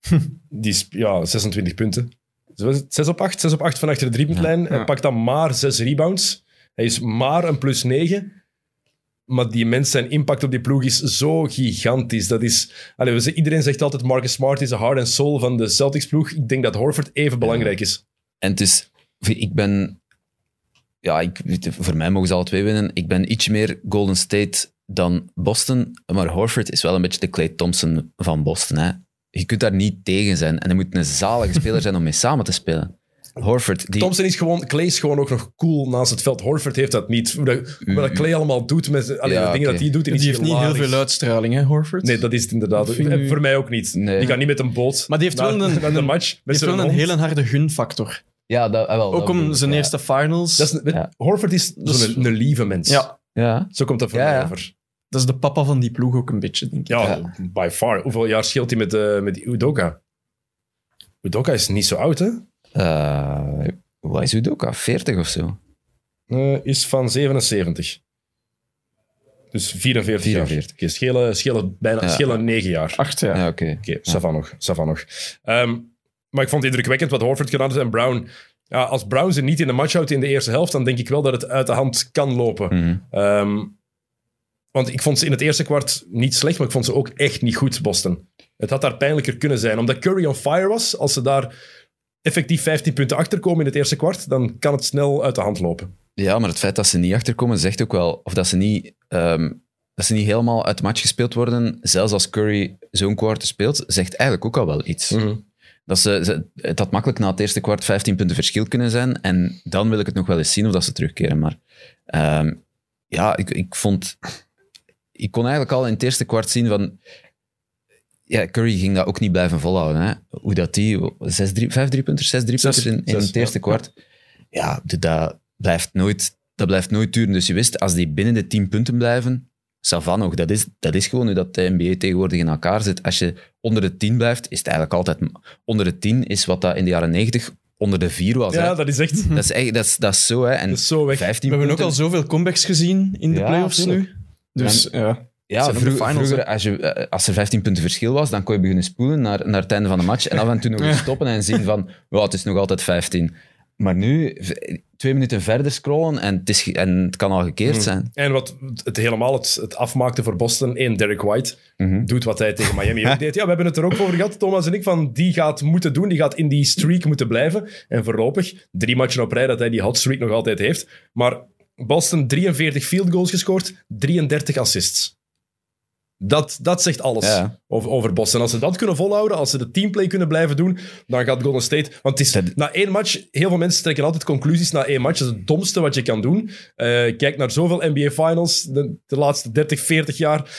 Die ja, 26 punten. Zo is het, 6 op 8, 6 op 8 van achter de driepuntlijn. Hij pakt dan maar 6 rebounds. Hij is maar een plus 9. Maar die mens, zijn impact op die ploeg is zo gigantisch. Dat is, zeggen- iedereen zegt altijd Marcus Smart is de heart and soul van de Celtics ploeg. Ik denk dat Horford even belangrijk is. En het is, ik ben, ja, ik, voor mij mogen ze alle twee winnen. Ik ben iets meer Golden State dan Boston, maar Horford is wel een beetje de Clay Thompson van Boston. Hè. Je kunt daar niet tegen zijn en hij moet een zalige speler zijn om mee samen te spelen. Horford, die, Thompson is gewoon, Clay is gewoon ook nog cool naast het veld. Horford heeft dat niet. Wat Clay allemaal doet, met allee, Ja, de dingen dat hij doet. Die heeft niet heel veel uitstraling, hè, Horford? Nee, dat is het inderdaad. Voor mij ook niet. Nee. Die gaat niet met een boot Maar die heeft naar, wel een- een- match. Die Met heeft wel zijn een hond. hele harde gunfactor. Ja, dat, ah, wel, Ook dat om bedoel ik, zijn ja. eerste finals. Dat is, Ja. Horford is Dus- zo'n een lieve mens. ja, Ja, Zo komt dat voor Ja, mij ja. over. dat is de papa van die ploeg ook een beetje, denk ik. Ja, by far. Hoeveel jaar scheelt hij met, eh met Udoka? Udoka is niet zo oud, hè? Eh, wat is Udoka? 40 of zo? Eh, is van 77. Dus 44, 44. jaar. Oké, schelen, schelen, bijna, Ja. schelen 9 jaar. Acht jaar. Ja, oké. Oké, ça va nog. ça va nog. Ehm, maar ik vond het indrukwekkend wat Horford gedaan heeft en Brown. Ja, als Brown ze niet in de match houdt in de eerste helft, dan denk ik wel dat het uit de hand kan lopen. Mhm. Ehm, want ik vond ze in het eerste kwart niet slecht, maar ik vond ze ook echt niet goed, Boston. Het had daar pijnlijker kunnen zijn. Omdat Curry on fire was, als ze daar effectief 15 punten achterkomen in het eerste kwart, dan kan het snel uit de hand lopen. Ja, maar het feit dat ze niet achterkomen zegt ook wel, of dat ze niet, ehm, dat ze niet helemaal uit de match gespeeld worden, zelfs als Curry zo'n kwart speelt, zegt eigenlijk ook al wel iets. Dat ze, ze, het had makkelijk na het eerste kwart 15 punten verschil kunnen zijn. En dan wil ik het nog wel eens zien of dat ze terugkeren. Maar ehm, ja, ik, ik vond... Ik kon eigenlijk al in het eerste kwart zien van... Ja, Curry ging dat ook niet blijven volhouden. Hè? Hoe dat die... Zes, drie, vijf drie punters, zes drie Zes, punters in, in het eerste ja. kwart. Ja, dat blijft nooit... Dat blijft nooit duren. Dus je wist, als die binnen de 10 punten blijven, Savan nog. Dat is, dat is gewoon hoe dat de NBA tegenwoordig in elkaar zit. Als je onder de 10 blijft, is het eigenlijk altijd... Onder de 10 is wat dat in de jaren 90 onder de 4 was. hè. Ja, dat is echt Dat is, echt, dat, is, dat is zo, hè. En dat is zo weg. 15 We hebben ook al zoveel comebacks gezien in de Ja, playoffs nu. Dus ja. Ja, vroeger, vroeger als, je, eh, als er 15 punten verschil was, dan kon je beginnen spoelen naar, naar het einde van de match en af en toe nog eens stoppen en zien van, wow, het is nog altijd 15. Maar nu, twee minuten verder scrollen en het, is, en het kan al gekeerd zijn. En wat het helemaal het, het afmaakte voor Boston, één Derek White, Mhm. doet wat hij tegen Miami ook deed. Ja, we hebben het er ook over gehad, Thomas en ik, van die gaat moeten doen, die gaat in die streak moeten blijven. En voorlopig, drie matchen op rij dat hij die hot streak nog altijd heeft. Maar Boston 43 field goals gescoord, 33 assists. Dat, dat zegt alles Ja. over, over Boston. Als ze dat kunnen volhouden, als ze de teamplay kunnen blijven doen, dan gaat Golden State... Want het is, Dat- na één match, heel veel mensen trekken altijd conclusies na één match. Dat is het domste wat je kan doen. Eh, kijk naar zoveel NBA Finals de, de laatste 30, 40 jaar.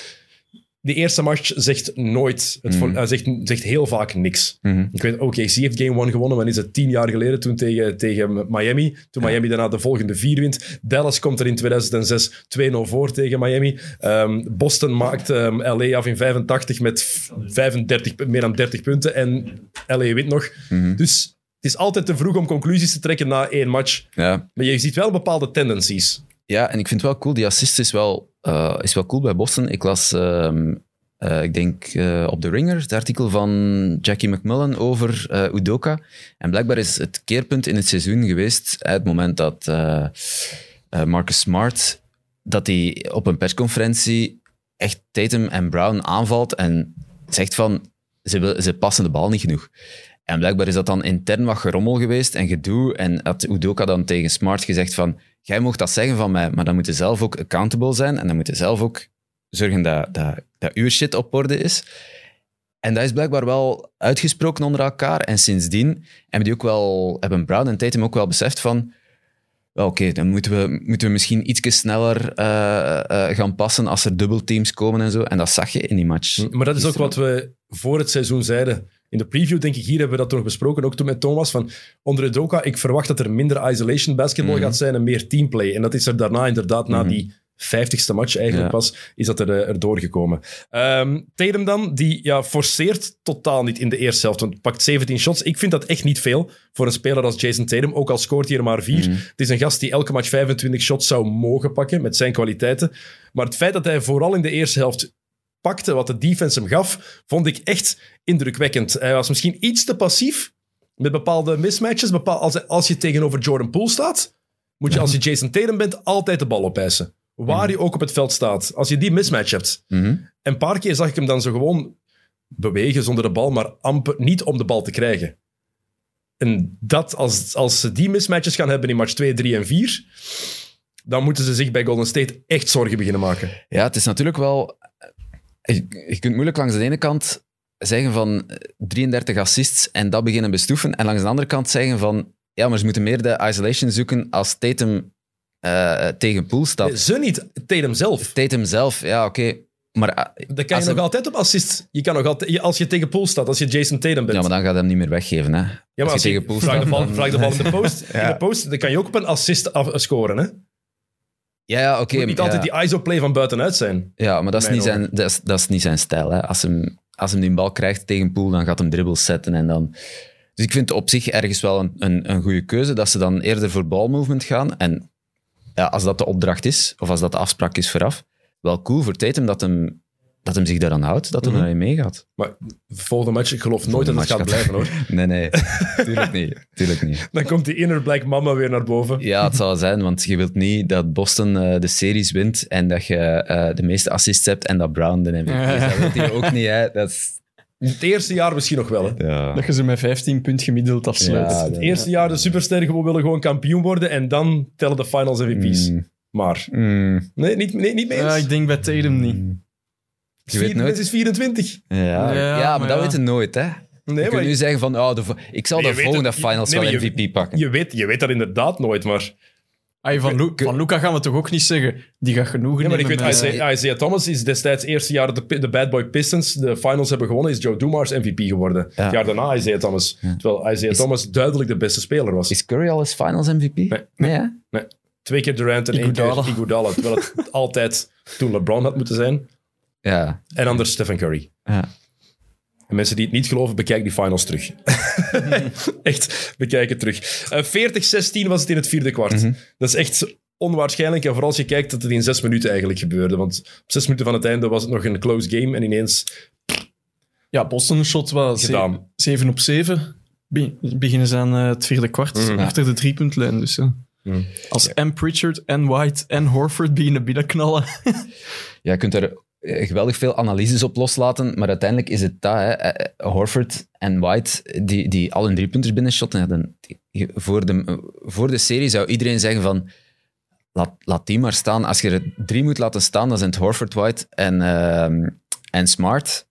De eerste match zegt nooit, het vo- eh, zegt, zegt heel vaak niks. Mhm. Ik weet, OKC heeft Game 1 gewonnen, wanneer is het? Tien jaar geleden, toen tegen, tegen Miami. Toen Miami daarna de volgende vier wint. Dallas komt er in 2006 2-0 voor tegen Miami. Ehm, Boston maakt ehm, LA af in 85 met 35, pu- meer dan 30 punten. En LA wint nog. Mhm. Dus het is altijd te vroeg om conclusies te trekken na één match. Ja. Maar je ziet wel bepaalde tendencies. Ja, en ik vind het wel cool. Die assist is wel, eh, is wel cool bij Boston. Ik las, ehm, eh, ik denk eh, op The Ringer, het artikel van Jackie McMullen over Udoka. En blijkbaar is het keerpunt in het seizoen geweest, het moment dat Marcus Smart, dat hij op een persconferentie echt Tatum en Brown aanvalt en zegt van, ze, ze passen de bal niet genoeg. En blijkbaar is dat dan intern wat gerommel geweest en gedoe. En had Udoka dan tegen Smart gezegd van, jij mocht dat zeggen van mij, maar dan moet je zelf ook accountable zijn en dan moet je zelf ook zorgen dat, dat, dat uw shit op orde is. En dat is blijkbaar wel uitgesproken onder elkaar. En sindsdien hebben, die ook wel, hebben Brown en Tatum ook wel beseft van... wel, Oké, dan moeten we, moeten we misschien iets sneller eh, eh, gaan passen als er dubbelteams komen en zo. En dat zag je in die match. Maar dat is ook wat we voor het seizoen zeiden. In de preview, denk ik, hier hebben we dat nog besproken, ook toen met Thomas, van onder Udoka, ik verwacht dat er minder isolation basketball Mhm. gaat zijn en meer teamplay. En dat is er daarna inderdaad, na Mhm. die vijftigste match eigenlijk Ja. pas, is dat er, eh, er doorgekomen. Ehm Tatum dan, die ja, forceert totaal niet in de eerste helft, want pakt 17 shots. Ik vind dat echt niet veel voor een speler als Jason Tatum, ook al scoort hij er maar vier. Mhm. Het is een gast die elke match 25 shots zou mogen pakken, met zijn kwaliteiten. Maar het feit dat hij vooral in de eerste helft pakte, wat de defense hem gaf, vond ik echt indrukwekkend. Hij was misschien iets te passief met bepaalde mismatches. Bepaal, als, als je tegenover Jordan Poole staat, moet je als je Jason Tatum bent altijd de bal opeisen. Waar je ook op het veld staat. Als je die mismatch hebt. Mhm. Een paar keer zag ik hem dan zo gewoon bewegen zonder de bal, maar amper niet om de bal te krijgen. En dat, als, als ze die mismatches gaan hebben in match 2, 3 en 4, dan moeten ze zich bij Golden State echt zorgen beginnen maken. Ja, het is natuurlijk wel... Je, je kunt moeilijk langs de ene kant zeggen van eh, 33 assists en dat beginnen bestoeven. En langs de andere kant zeggen van... Ja, maar ze moeten meer de isolation zoeken als Tatum eh, tegen Poole staat. Ze niet, Tatum zelf. Tatum zelf, ja, oké. Maar, eh, Dan kan je nog hem- altijd op assist. Je kan nog altijd, als je tegen Poole staat, als je Jason Tatum bent. ja, maar dan gaat hij hem niet meer weggeven. Hè. Ja, maar als, als je je tegen vraag, de staat, bal, vraag de bal in de post. In de post, dan kan je ook op een assist af, scoren. Hè? Het Ja, ja oké. moet niet altijd die ISO-play van buitenuit zijn. Ja, maar dat is, niet zijn, dat, is, dat is niet zijn stijl. Hè. Als, hem, als hem die bal krijgt tegen Poel, dan gaat hem dribbles zetten. En dan... Dus ik vind op zich ergens wel een, een, een goede keuze dat ze dan eerder voor balmovement gaan. En ja, als dat de opdracht is, of als dat de afspraak is vooraf, wel cool voor Tatum dat hem, dat hem zich daaraan houdt, dat hij Mhm. daarin meegaat. Maar de volgende match, ik geloof nooit dat het gaat blijven hoor. Nee, nee, tuurlijk niet. Tuurlijk niet. Dan komt die inner black mama weer naar boven. Ja, het zal zijn, want je wilt niet dat Boston eh, de series wint en dat je eh, de meeste assists hebt en dat Brown de MVP is. Dat wil je ook niet, hè. Dat is... Het eerste jaar misschien nog wel. Hè. Ja. Dat je ze met 15 punt gemiddeld afsluit. Ja, Het eerste jaar de supersterren gewoon willen gewoon kampioen worden en dan tellen de finals MVP's. Mm. Maar Mm. nee, niet, nee, niet mee eens. Ja, ik denk bij Tatum niet. Je weet nooit. Het is 24. Ja, ja, Ja, maar, maar dat ja. weet je nooit, hè. Nee, je maar kunt nu zeggen van, oh, de, ik zal de volgende het- finals nee, wel je- MVP pakken. je, weet, je weet dat inderdaad nooit, maar... Ay, van, Lu- van Luca gaan we toch ook niet zeggen. Die gaat genoegen Ja, maar ik weet, met- Isaiah, Isaiah Thomas is destijds eerste jaar de, de Bad Boy Pistons de finals hebben gewonnen, is Joe Dumars MVP geworden. Ja. Het jaar daarna Isaiah Thomas. Terwijl Isaiah Is- Thomas duidelijk de beste speler was. Is Curry al eens finals MVP? Nee. Nee, hè? Twee keer Durant en één keer Iguodala. Terwijl het altijd toen LeBron had moeten zijn. Ja. En anders Stephen Curry. ja. En mensen die het niet geloven, bekijk die finals terug. echt, bekijk het terug. Eh 40-16 was het in het vierde kwart. Mhm. Dat is echt onwaarschijnlijk. En vooral als je kijkt dat het in zes minuten eigenlijk gebeurde. Want op zes minuten van het einde was het nog een close game. En ineens Ja, Boston shot was Gedaan. 7 op 7. Be- beginnen ze aan eh, het vierde kwart, Mhm. achter de driepuntlijn. Dus, ja. Mhm. Als M. Pritchard en White en Horford beginnen binnenknallen. Ja, je kunt er geweldig veel analyses op loslaten, maar uiteindelijk is het dat. Hè. Eh, eh, Horford en White, die, die al hun driepunters binnenshotten, die- voor, de, voor de serie zou iedereen zeggen van laat, laat die maar staan. Als je er drie moet laten staan, dan zijn het Horford, White en, ehm, en Smart.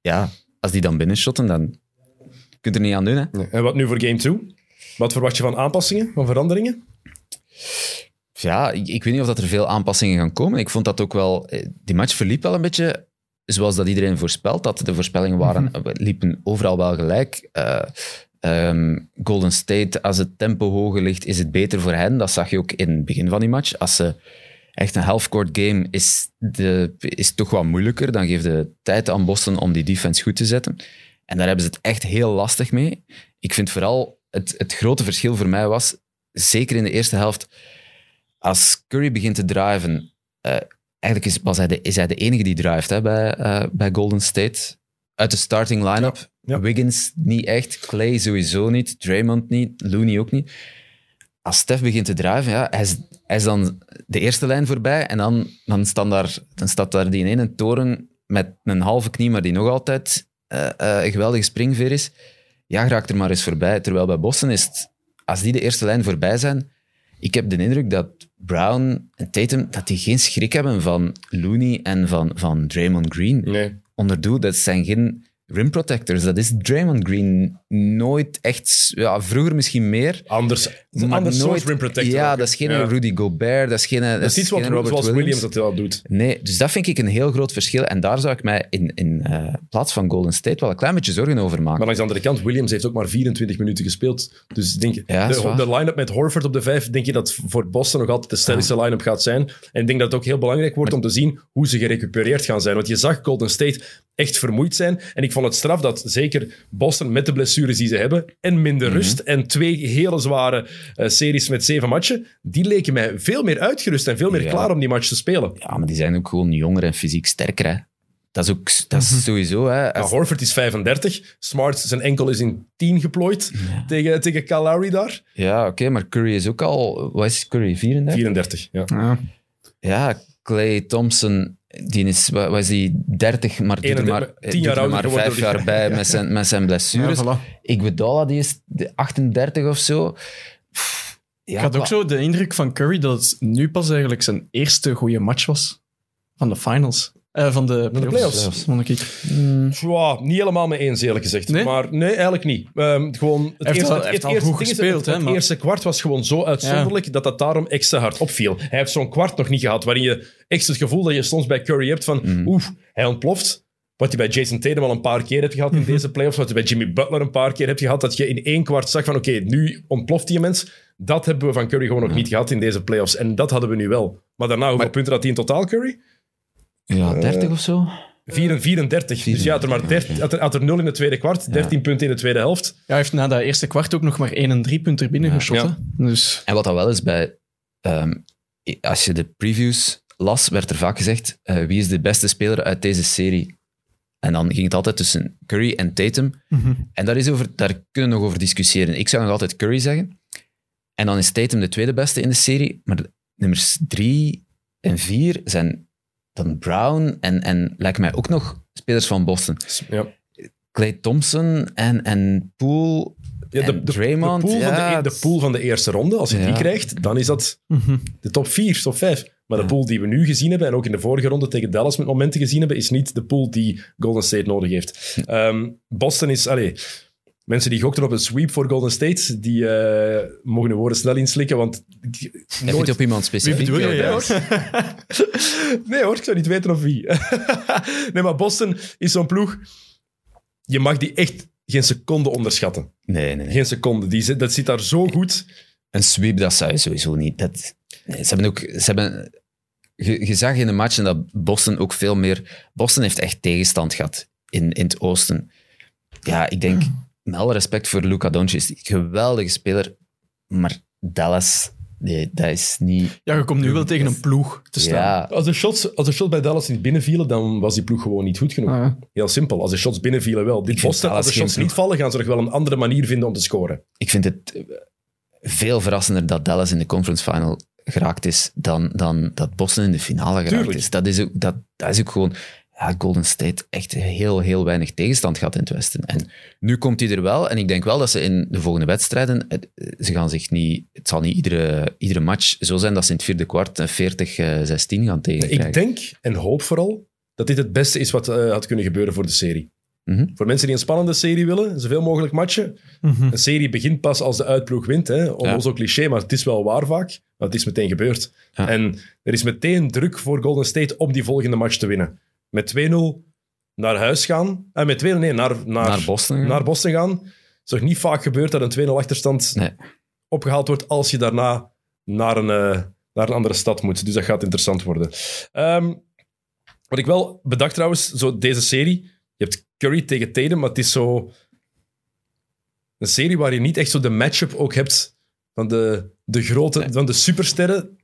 Ja, als die dan binnenshotten, dan kun je er niet aan doen. En wat nu voor game 2? Wat verwacht je van aanpassingen, van veranderingen? Ja, ik, ik weet niet of dat er veel aanpassingen gaan komen. Ik vond dat ook wel... eh, Die match verliep wel een beetje zoals dat iedereen voorspelt had. De voorspellingen waren, eh, liepen overal wel gelijk. Eh, ehm, Golden State, als het tempo hoger ligt, is het beter voor hen. Dat zag je ook in het begin van die match. Als ze echt een half-court game is, de, is toch wat moeilijker. Dan geeft de tijd aan Boston om die defense goed te zetten. En daar hebben ze het echt heel lastig mee. Ik vind vooral het, het grote verschil voor mij was, zeker in de eerste helft, als Curry begint te driven, eh, eigenlijk is, was hij de, is hij de enige die drivet hè, bij, eh, bij Golden State. Uit de starting line-up. Ja, ja. Wiggins niet echt, Clay sowieso niet, Draymond niet, Looney ook niet. Als Steph begint te driven, ja, hij, is, hij is dan de eerste lijn voorbij en dan, dan, staan daar, dan staat daar die ene toren met een halve knie, maar die nog altijd eh, een geweldige springveer is. Ja, raakt er maar eens voorbij. Terwijl bij Boston is het, als die de eerste lijn voorbij zijn, ik heb de indruk dat Brown en Tatum dat die geen schrik hebben van Looney en van, van Draymond Green. Nee. Onderdoe, dat zijn geen rim protectors. Dat is Draymond Green nooit echt... Ja, vroeger misschien meer. Anders, het is een maar ander soort nooit- rim protector. Ja, ook, dat is geen Ja. Rudy Gobert, dat is geen, dat Dat is iets wat, Robert zoals Williams. Williams dat wel doet. Nee, dus dat vind ik een heel groot verschil. En daar zou ik mij in, in eh, plaats van Golden State wel een klein beetje zorgen over maken. Maar langs de andere kant, Williams heeft ook maar 24 minuten gespeeld. Dus denk, Ja, de, de line-up met Horford op de vijf, denk je dat voor Boston nog altijd de stelligste line-up gaat zijn. En ik denk dat het ook heel belangrijk wordt om te zien hoe ze gerecupereerd gaan zijn. Want je zag Golden State echt vermoeid zijn. En ik vond het straf dat zeker Boston met de blessures die ze hebben en minder Mhm. rust en twee hele zware eh, series met zeven matchen, die leken mij veel meer uitgerust en veel meer Ja. klaar om die match te spelen. Ja, maar die zijn ook gewoon jonger en fysiek sterker. Hè. Dat is ook dat is sowieso. Hè. Ja, Horford is 35, Smart zijn enkel is in 10 geplooid tegen, tegen Lowry daar. Ja, oké, maar Curry is ook al... Wat is Curry, 34? 34, ja. Ja. Ja, Clay Thompson, die is, wat is die, 30, maar doet er 31, maar, tien jaar er maar vijf die- jaar bij met zijn, met zijn blessures. Ja, voilà. Iguodala, die is de 38 of zo. Pff, Ja, ik had ook zo de indruk van Curry dat het nu pas eigenlijk zijn eerste goede match was van de finals. Eh, van de playoffs. playoffs. vond ik. Ja, niet helemaal mee eens, eerlijk gezegd. Nee? Maar nee, eigenlijk niet. Ehm, gewoon het heeft eerste, wel- het, hij heeft het al eerste is, gespeeld, het, het eerste kwart was gewoon zo uitzonderlijk dat dat daarom extra hard opviel. Hij heeft zo'n kwart nog niet gehad, waarin je echt het gevoel dat je soms bij Curry hebt van Mhm. oeh, hij ontploft. Wat je bij Jason Tatum al een paar keer hebt gehad in Mhm. deze playoffs, wat je bij Jimmy Butler een paar keer hebt gehad, dat je in één kwart zag van oké, nu ontploft die mens. Dat hebben we van Curry gewoon nog niet gehad in deze playoffs. En dat hadden we nu wel. Maar daarna, hoeveel Maar- punten had hij in totaal, Curry? Ja, 30 of zo. 4 34. Dus ja, had er maar 13, had er, had er 0 in de tweede kwart, 13 punten in de tweede helft. Ja, hij heeft na dat eerste kwart ook nog maar 1 en 3 punten binnen geschot. Ja. hè. Dus En wat dat wel is bij... ehm, als je de previews las, werd er vaak gezegd eh, wie is de beste speler uit deze serie. En dan ging het altijd tussen Curry en Tatum. En daar, is over, daar kunnen we nog over discussiëren. Ik zou nog altijd Curry zeggen. En dan is Tatum de tweede beste in de serie. Maar de nummers drie en vier zijn dan Brown en, en lijken mij ook nog spelers van Boston. Ja. Clay Thompson en, en Poole Ja, de, en de, Draymond. de, pool van de, ja, e- de pool van de eerste ronde, als je die Ja. krijgt, dan is dat de top 4, top 5. Maar de pool die we nu gezien hebben, en ook in de vorige ronde tegen Dallas met momenten gezien hebben, is niet de pool die Golden State nodig heeft. Ehm, Boston is... Allee, mensen die gokten op een sweep voor Golden State, die eh, mogen hun woorden snel inslikken, want... die- nooit- op iemand specifiek? Wie bedoel je, Ja, ja? nee hoor, ik zou niet weten of wie. nee, maar Boston is zo'n ploeg... Je mag die echt geen seconde onderschatten. Nee, nee, nee. Geen seconde. Die, zit- dat zit daar zo goed... Een sweep, dat zou je sowieso niet. Dat, nee, ze hebben ook... Ze hebben, je, je zag in de matchen dat Boston ook veel meer... Boston heeft echt tegenstand gehad in, in het oosten. Ja, ik denk, met alle respect voor Luka Doncic, geweldige speler, maar Dallas, nee, dat is niet... ja, je komt nu wel tegen een ploeg te staan. Ja, Als de, shots, als de shots bij Dallas niet binnenvielen, dan was die ploeg gewoon niet goed genoeg. Ah, ja. Heel simpel. Als de shots binnenvielen wel. Dit Boston, als de shots niet vallen, gaan ze nog wel een andere manier vinden om te scoren. ik vind het veel verrassender dat Dallas in de conference final geraakt is dan, dan dat Boston in de finale geraakt Tuurlijk. is. Dat is, ook, dat, dat is ook gewoon... ja, Golden State echt heel, heel weinig tegenstand gehad in het Westen. En nu komt hij er wel. En ik denk wel dat ze in de volgende wedstrijden, het, ze gaan zich niet, het zal niet iedere, iedere match zo zijn dat ze in het vierde kwart een 40-16 gaan tegenkrijgen. Ik denk en hoop vooral dat dit het beste is wat eh, had kunnen gebeuren voor de serie. Mhm. Voor mensen die een spannende serie willen, zoveel mogelijk matchen. Mhm. Een serie begint pas als de uitploeg wint. Hè? Ja. cliché, maar het is wel waar vaak. Maar het is meteen gebeurd. Ja. En er is meteen druk voor Golden State om die volgende match te winnen. Met 2-0 naar huis gaan. En met 2-0, nee, naar, naar, Naar Boston. naar Boston gaan. Het is nog niet vaak gebeurd dat een 2-0 achterstand Nee. opgehaald wordt als je daarna naar een, eh, naar een andere stad moet. Dus dat gaat interessant worden. Ehm, wat ik wel bedacht trouwens, zo deze serie. Je hebt Curry tegen Tatum, maar het is zo een serie waar je niet echt zo de matchup ook hebt van de, de grote, van de supersterren.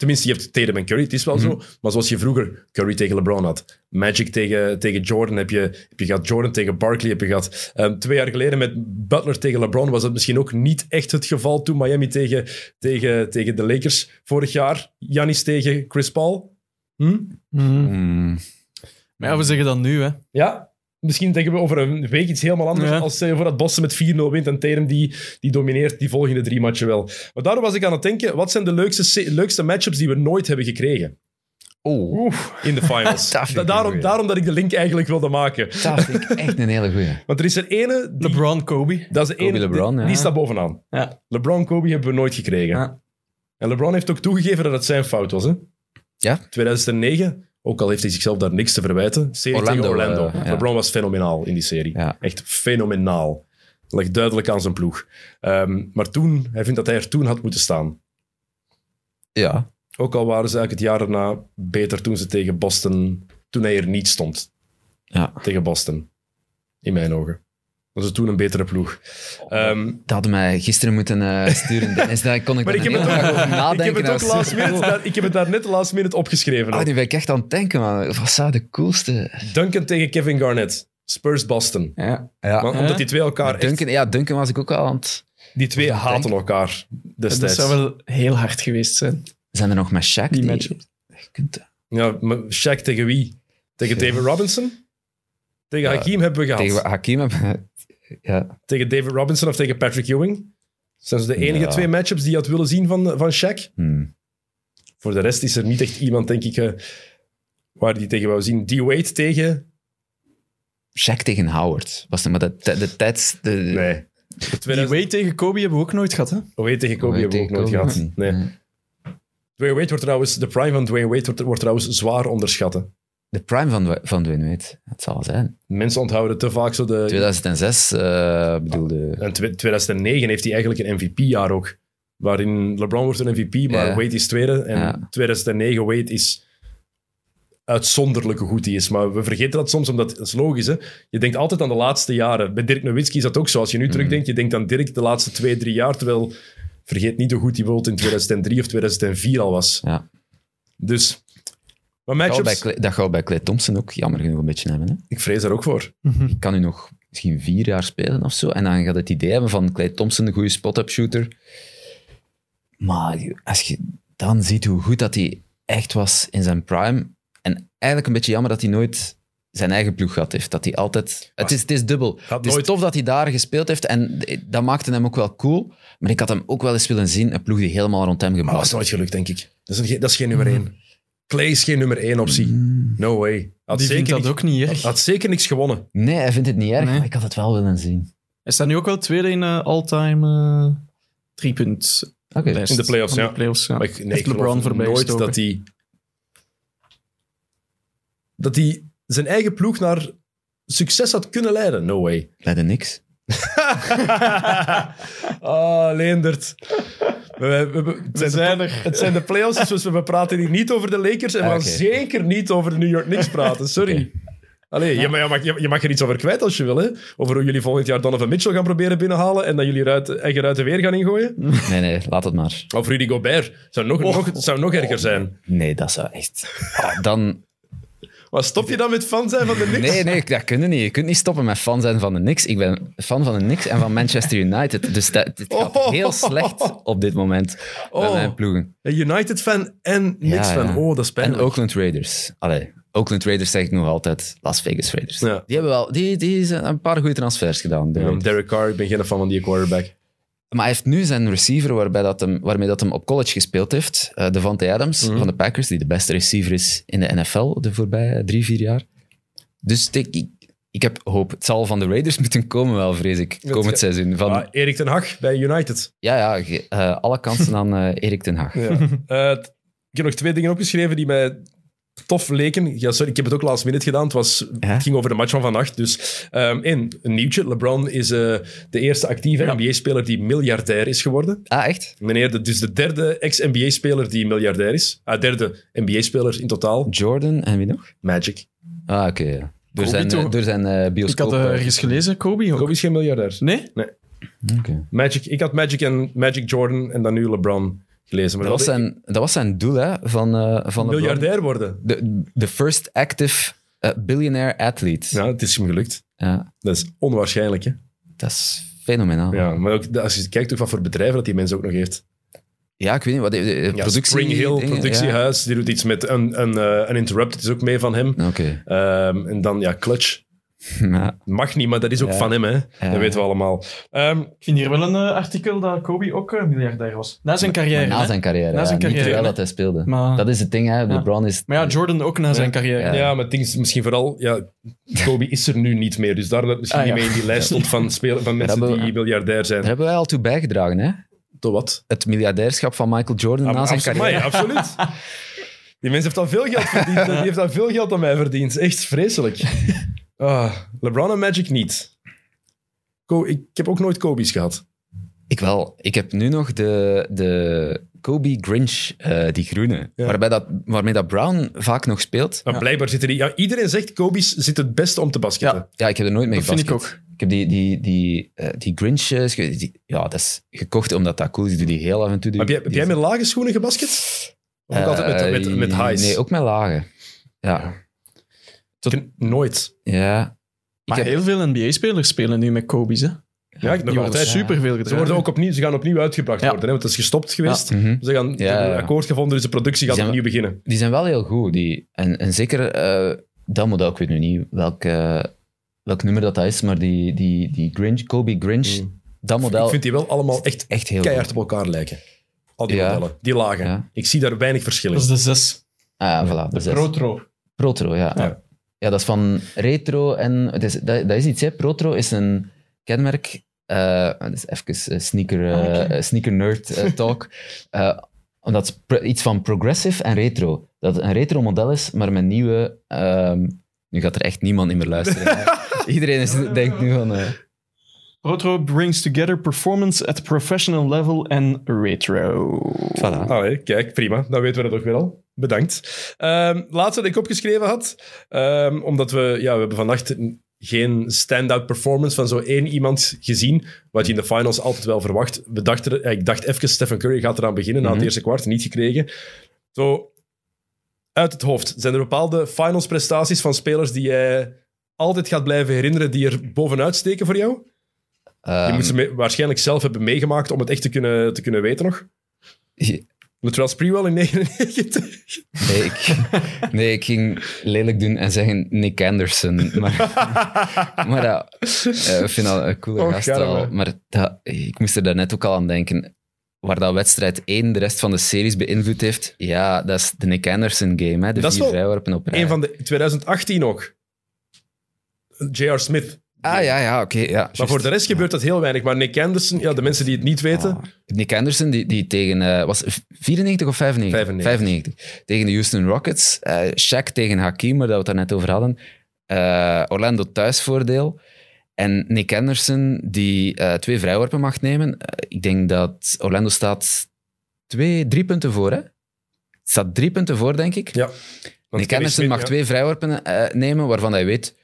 Tenminste, je hebt Tatum en Curry, het is wel zo. Maar zoals je vroeger Curry tegen LeBron had. Magic tegen, tegen Jordan heb je, heb je gehad. Jordan tegen Barkley heb je gehad. Ehm, twee jaar geleden met Butler tegen LeBron was dat misschien ook niet echt het geval. Toen Miami tegen, tegen, tegen de Lakers vorig jaar. Giannis tegen Chris Paul. Hm? Mhm. Mm, Maar ja, we zeggen dat nu, hè. Ja, misschien denken we over een week iets helemaal anders. Ja. Als uh, voor dat Boston met 4-0 wint en Tatum die, die domineert die volgende drie matchen wel. Maar daarom was ik aan het denken, wat zijn de leukste, leukste matchups die we nooit hebben gekregen oh, in de finals? Da- daarom, daarom dat ik de link eigenlijk wilde maken. dat vind ik echt een hele goeie. Want er is er ene, die, LeBron, Kobe. dat is de Kobe ene, LeBron, die, ja. die staat bovenaan. Ja. LeBron Kobe hebben we nooit gekregen. Ja. En LeBron heeft ook toegegeven dat het zijn fout was. Hè? Ja? 2009, ook al heeft hij zichzelf daar niks te verwijten. Serie Orlando, tegen Orlando. eh, ja. LeBron was fenomenaal in die serie. Ja. Echt fenomenaal. Ligt duidelijk aan zijn ploeg. Ehm, maar toen, hij vindt dat hij er toen had moeten staan. Ja, Ook al waren ze eigenlijk het jaar erna beter toen ze tegen Boston... Toen hij er niet stond. ja. Tegen Boston. In mijn ogen. Dat was toen een betere ploeg. Ehm, dat hadden mij gisteren moeten eh, sturen. Dennis, daar kon ik maar ik heb, het ook, nadenken. ik heb het ook Dat last minute, daar- ik heb het daar net last minute opgeschreven. Ah, nu ben ik echt aan het denken, man. Wat zou de coolste... Duncan tegen Kevin Garnett. Spurs Boston. Ja, ja. Want, omdat die twee elkaar echt, Duncan, ja, Duncan was ik ook al aan het... die twee haten elkaar Dat destijds. zou wel heel hard geweest zijn, Zijn er nog met Shaq? die die- matchup. Je kunt- Ja, maar Shaq tegen wie? Tegen David Robinson? Tegen Ja, Hakim hebben we gehad. Tegen Tegen... Hakim hebben... Ja, David Robinson of tegen Patrick Ewing? Zijn ze de enige Ja. twee matchups die je had willen zien van, van Shaq? hmm. Voor de rest is er niet echt iemand, denk ik, eh, waar die tegen wou zien. D-Wade tegen... Shaq tegen Howard. Was het, maar de, de, de tijds... De, Nee. Die 2000... Wade tegen Kobe hebben we ook nooit gehad, hè. Wade tegen Kobe Wade hebben we ook nooit tegen gehad. Nee. Nee. Dwayne Wade wordt trouwens... De prime van Dwayne Wade wordt, wordt trouwens zwaar onderschat. De prime van, van Dwayne Wade. Het zal zijn. Mensen onthouden te vaak zo de... 2006 eh bedoelde... En tw- 2009 heeft hij eigenlijk een MVP-jaar ook. Waarin LeBron wordt een MVP, maar Ja. Wade is tweede. En Ja. 2009, Wade is uitzonderlijk hoe goed hij is. Maar we vergeten dat soms, omdat het is logisch. Hè? Je denkt altijd aan de laatste jaren. Bij Dirk Nowitzki is dat ook zo. Als je nu terugdenkt, je denkt aan Dirk de laatste twee, drie jaar. Terwijl, vergeet niet hoe goed hij bijvoorbeeld in 2003 of 2004 al was. Ja. Dus, maar Dat bij matchups, Clay- dat gaat bij Clay Thompson ook jammer genoeg een beetje hebben. Hè? ik vrees daar ook voor. Ik kan nu nog misschien vier jaar spelen of zo. En dan gaat het idee hebben van Clay Thompson, een goede spot-up shooter. Maar als je dan ziet hoe goed dat hij echt was in zijn prime. En eigenlijk een beetje jammer dat hij nooit zijn eigen ploeg gehad heeft. Dat hij altijd... Het is, het is dubbel. Het is nooit- tof dat hij daar gespeeld heeft. En dat maakte hem ook wel cool. Maar ik had hem ook wel eens willen zien. Een ploeg die helemaal rond hem Maar dat gebouwd is nooit gelukt, denk ik. Dat is, een- dat is geen nummer één. Clay is geen nummer één optie. No way. Had Die vindt zeker, dat niet, ook niet erg. had zeker niks gewonnen. Nee, hij vindt het niet erg, Nee. maar ik had het wel willen zien. Hij staat nu ook wel tweede in eh, all-time eh drie punt Oké. lijst In de playoffs, ja. de playoffs, ja. Maar ik, nee, ik LeBron voorbij nooit gestoken. dat hij... Dat hij zijn eigen ploeg naar succes had kunnen leiden. No way. Leidde niks. Ah, Leendert. We, we- we- het, zijn zijn de, er. het zijn de playoffs, dus we praten hier niet over de Lakers en we Ah, gaan oké. zeker niet over de New York Knicks praten. Sorry. Oké. Allee, je, mag- je, mag, je, mag er iets over kwijt als je wil. Hè? Over hoe jullie volgend jaar Donovan Mitchell gaan proberen binnenhalen en dat jullie eruit, eigen ruiten weer gaan ingooien. Nee, nee, laat het maar. Of Rudy Gobert. Zou nog, Oh. nog, zou nog erger zijn. Nee, dat zou echt... Ah, dan... Maar stop je dan met fan zijn van de Knicks? Nee, nee, dat kun je niet. Je kunt niet stoppen met fan zijn van de Knicks. Ik ben fan van de Knicks en van Manchester United. Dus dat, het gaat Oh. heel slecht op dit moment bij Oh. mijn ploegen. Een United-fan en Knicks-fan. Ja, ja. Oh, dat is En. Oakland Raiders. Allee, Oakland Raiders zeg ik nog altijd Las Vegas Raiders. Ja. Die hebben wel die, die zijn een paar goede transfers gedaan. Derek Carr, ik ben geen fan van die quarterback. Maar hij heeft nu zijn receiver waarbij dat hem, waarmee dat hem op college gespeeld heeft, eh Devante Adams Mhm. van de Packers, die de beste receiver is in de NFL de voorbije drie, vier jaar. Dus ik, ik, heb hoop. Het zal van de Raiders moeten komen wel, vrees ik, komend seizoen. Van, Ah, Erik ten Hag bij United. ja, ja, eh, alle kansen aan eh, Erik ten Hag. Ja. Ik heb nog twee dingen opgeschreven die mij tof leken. Ja, sorry, ik heb het ook last minute gedaan. Het, was, Ja? het ging over de match van vannacht. Dus ehm één, een nieuwtje. LeBron is eh, de eerste actieve NBA-speler die miljardair is geworden. Ah, echt? Meneer, de, dus de derde ex-NBA-speler die miljardair is. Ah, derde NBA-speler in totaal. Jordan en wie nog? Magic. Ah, oké. ja. Door Kobe zijn, toch? eh, door zijn eh, Ik bioscoop. had eh, eh, ergens gelezen, Kobe ook. Kobe is geen miljardair. Nee? Oké. Magic, ik had Magic en Magic Jordan en dan nu LeBron gelezen. Maar Dat, was zijn, dat was zijn doel, hè, van, eh van miljardair worden. De, de first active eh, billionaire athlete. Ja, het is hem gelukt. Ja, Dat is onwaarschijnlijk, hè? dat is fenomenaal. Ja, maar ook, als je kijkt ook wat voor bedrijven dat die mensen ook nog heeft. Ja, ik weet niet wat. de- Ja, productie, Spring Hill, dingen, productiehuis, die doet iets met een, een, eh, een Interrupted, is ook mee van hem. Oké. Ehm, en dan, ja, Clutch. Ja. Mag niet, maar dat is ook Ja. van hem, hè. Ja. Dat weten we allemaal. Ehm, Ik vind hier wel een eh, artikel dat Kobe ook eh, miljardair was. Na zijn carrière. Maar na hè? zijn carrière. Na zijn ja, niet carrière, terwijl hè. dat hij speelde. Maar, Dat is het ding, hè. LeBron is... maar ja, Jordan ook na zijn carrière. Ja. ja. maar het ding is misschien vooral... Ja, Kobe is er nu niet meer, dus daar dat misschien Ah, ja. niet mee in die lijst stond van, spelen, van mensen we- die miljardair zijn. Daar hebben wij al toe bijgedragen, hè. Tot wat? Het miljardairschap van Michael Jordan na zijn carrière. Amai, absoluut. Die mens heeft al veel geld verdiend. Die heeft al veel geld aan mij verdiend. Echt vreselijk. Ah, LeBron en Magic niet. Ko- ik heb ook nooit Kobe's gehad. Ik wel. Ik heb nu nog de, de Kobe Grinch, eh, die groene. Ja. Waarbij dat, waarmee dat Brown vaak nog speelt. Maar blijkbaar zitten die... Ja, iedereen zegt Kobe's zit het beste om te basketten. Ja, ik heb er nooit mee Dat vind ik ook. Ik heb die, die, die, eh, die Grinch... eh, die- ja, dat is gekocht omdat dat cool is. Ik doe die heel af en toe. Heb jij, heb Die- jij met lage schoenen gebasket? Of ook altijd met, met, met highs? Nee, ook met lagen. Ja. Ik- Nooit. ja. Ik Maar heb, heel veel NBA-spelers spelen nu met Kobe's. Hè? Ja, ik nog Die worden altijd. superveel gedragen. Ze, worden ook opnieuw, ze gaan opnieuw uitgebracht Ja. worden, hè, want het is gestopt geweest. Mhm. Ze gaan een akkoord gevonden, dus de productie gaat Zijn opnieuw beginnen. Die zijn wel heel goed. Die, en, en zeker eh, dat model, ik weet nu niet welk, eh, welk nummer dat, dat is, maar die, die, die Grinch, Kobe Grinch, Mm. dat model Ik vind die wel allemaal echt echt heel keihard goed. op elkaar lijken. Al die Ja. modellen, die lagen. Ja. Ik zie daar weinig verschil in. Dat is de zes. Ah, ja, voilà. Dat is Protro. Protro, ja. Ja. Ja. dat is van retro en... Het is, dat, dat is iets, hè. Protro is een kenmerk... eh dat is even eh, sneaker, eh, Ah, oké. sneaker nerd eh, talk. Omdat iets van progressive en retro. Dat het een retro model is, maar met nieuwe... ehm, nu gaat er echt niemand niet meer luisteren. Iedereen is, denkt nu van... eh, Protro brings together performance at professional level en retro. voilà. Allee, kijk, prima. Dan weten we dat ook weer al. Bedankt. Ehm laatste dat ik opgeschreven had, ehm, omdat we, ja, we hebben vannacht geen stand-out performance van zo één iemand gezien, wat je in de finals altijd wel verwacht. We dachten, eh, ik dacht even, Stephen Curry gaat eraan beginnen na Mhm. het eerste kwart, niet gekregen. Zo, uit het hoofd, zijn er bepaalde finals prestaties van spelers die jij altijd gaat blijven herinneren, die er bovenuit steken voor jou? Je Ehm, moet ze me- waarschijnlijk zelf hebben meegemaakt om het echt te kunnen, te kunnen weten nog. Latrell Sprewell in 99. Nee ik, nee, ik ging lelijk doen en zeggen Nick Anderson. Maar, maar ja, eh, ik vind dat een coole Och, gast al. Maar dat, ik moest er daarnet ook al aan denken. Waar dat wedstrijd 1 de rest van de series beïnvloed heeft, ja, dat is de Nick Anderson game. Hè, de Dat vier vrijworpen op rij. Een van de 2018 ook. J.R. Smith. Ah ja, ja, oké. ja, Maar voor de rest gebeurt dat heel weinig. Maar Nick Anderson, ja, de mensen die het niet weten. Ah, Nick Anderson, die, die tegen... eh, was 94 of 95? 95. Tegen de Houston Rockets. eh Shaq tegen Hakim, waar we het daar net over hadden. Eh, Orlando thuisvoordeel. En Nick Anderson, die twee vrijworpen mag nemen. Ik denk dat Orlando staat twee, drie punten voor, hè? Staat drie punten voor, denk ik. Ja. Nick Anderson mag ja. twee vrijworpen nemen waarvan hij weet,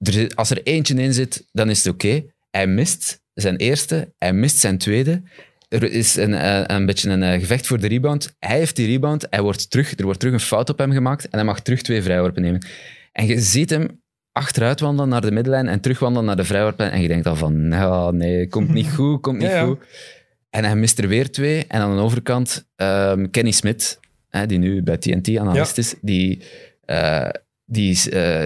er als er eentje in zit, dan is het oké. Hij mist zijn eerste, hij mist zijn tweede. Er is een, eh, een beetje een eh, gevecht voor de rebound. Hij heeft die rebound, hij wordt terug, er wordt terug een fout op hem gemaakt en hij mag terug twee vrijworpen nemen. En je ziet hem achteruit wandelen naar de middenlijn en terugwandelen naar de vrijworpen en je denkt al van, nou nee, komt niet goed, komt niet Ja, ja. goed. En hij mist er weer twee. En aan de overkant, ehm, Kenny Smith, hè, die nu bij TNT analist is, die, eh, die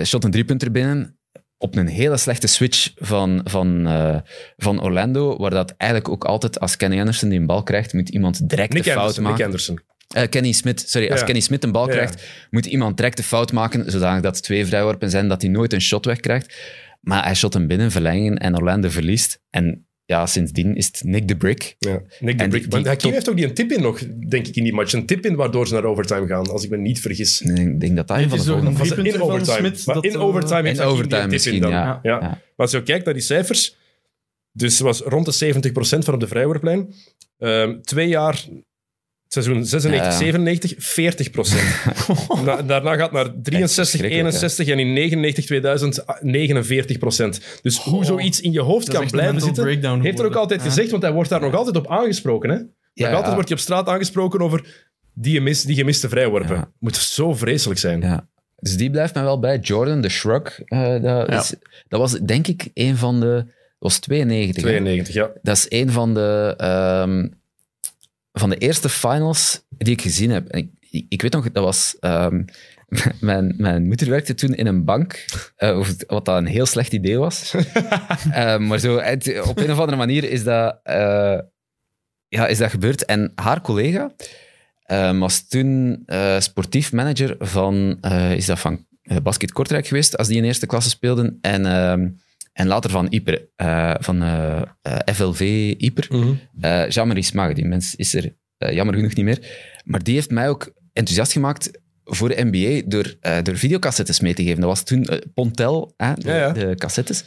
shot een driepunter binnen op een hele slechte switch van, van, eh, van Orlando, waar dat eigenlijk ook altijd, als Kenny Anderson die een bal krijgt, moet iemand direct Nick de fout Anderson, Nick maken. Anderson. Eh, Kenny Smith, sorry, als Ja. Kenny Smith een bal Ja. krijgt, moet iemand direct de fout maken, zodanig dat het twee vrijworpen zijn, dat hij nooit een shot wegkrijgt. Maar hij shot hem binnen, verlengen en Orlando verliest. En ja, sindsdien is het Nick de Brick. Ja, Nick de Brick. die- Maar Hakim top- heeft ook die een tip in nog, denk ik, in die match. Een tip in waardoor ze naar overtime gaan, als ik me niet vergis. En Ik denk dat dat een van de volgende... Was het in van overtime. Maar dat, in eh, overtime heeft In Hakim overtime die een tip in misschien, dan. ja. Ja. Ja. Maar als je kijkt naar die cijfers, dus het was rond de 70% van op de vrijworplijn. Ehm, twee jaar, seizoen 96, Ja. 97, 40%. Na- daarna gaat het naar 63, verschrikkelijk, 61 en in 99, 2000, 49%. Dus hoe Oh. zoiets in je hoofd kan blijven zitten, heeft er ook altijd Ja. gezegd, want hij wordt daar nog altijd op aangesproken. Hè? Ja, nog altijd ja. wordt je op straat aangesproken over die, gemis, die gemiste vrijworpen. Ja. Moet zo vreselijk zijn. Ja. Dus die blijft mij wel bij. Jordan, de Shrug, eh, dat, Ja. is- dat was denk ik een van de... Dat was 92. hè? 92, ja. Dat is een van de, ehm, van de eerste finals die ik gezien heb. En ik, ik, weet nog, dat was... ehm, mijn, mijn moeder werkte toen in een bank, of- wat dat een heel slecht idee was. Eh, maar zo, het- op een of andere manier is dat, eh, ja, is dat gebeurd. En haar collega eh, was toen eh, sportief manager van, is dat van Basket Kortrijk geweest, als die in eerste klasse speelden. En, ehm, en later van Yper, eh, van eh, eh, FLV Yper. Eh Jean-Marie Smag, die mens is er jammer genoeg niet meer. Maar die heeft mij ook enthousiast gemaakt voor de NBA door, door videocassettes mee te geven. Dat was toen Pontel, de, Ja, ja. de cassettes.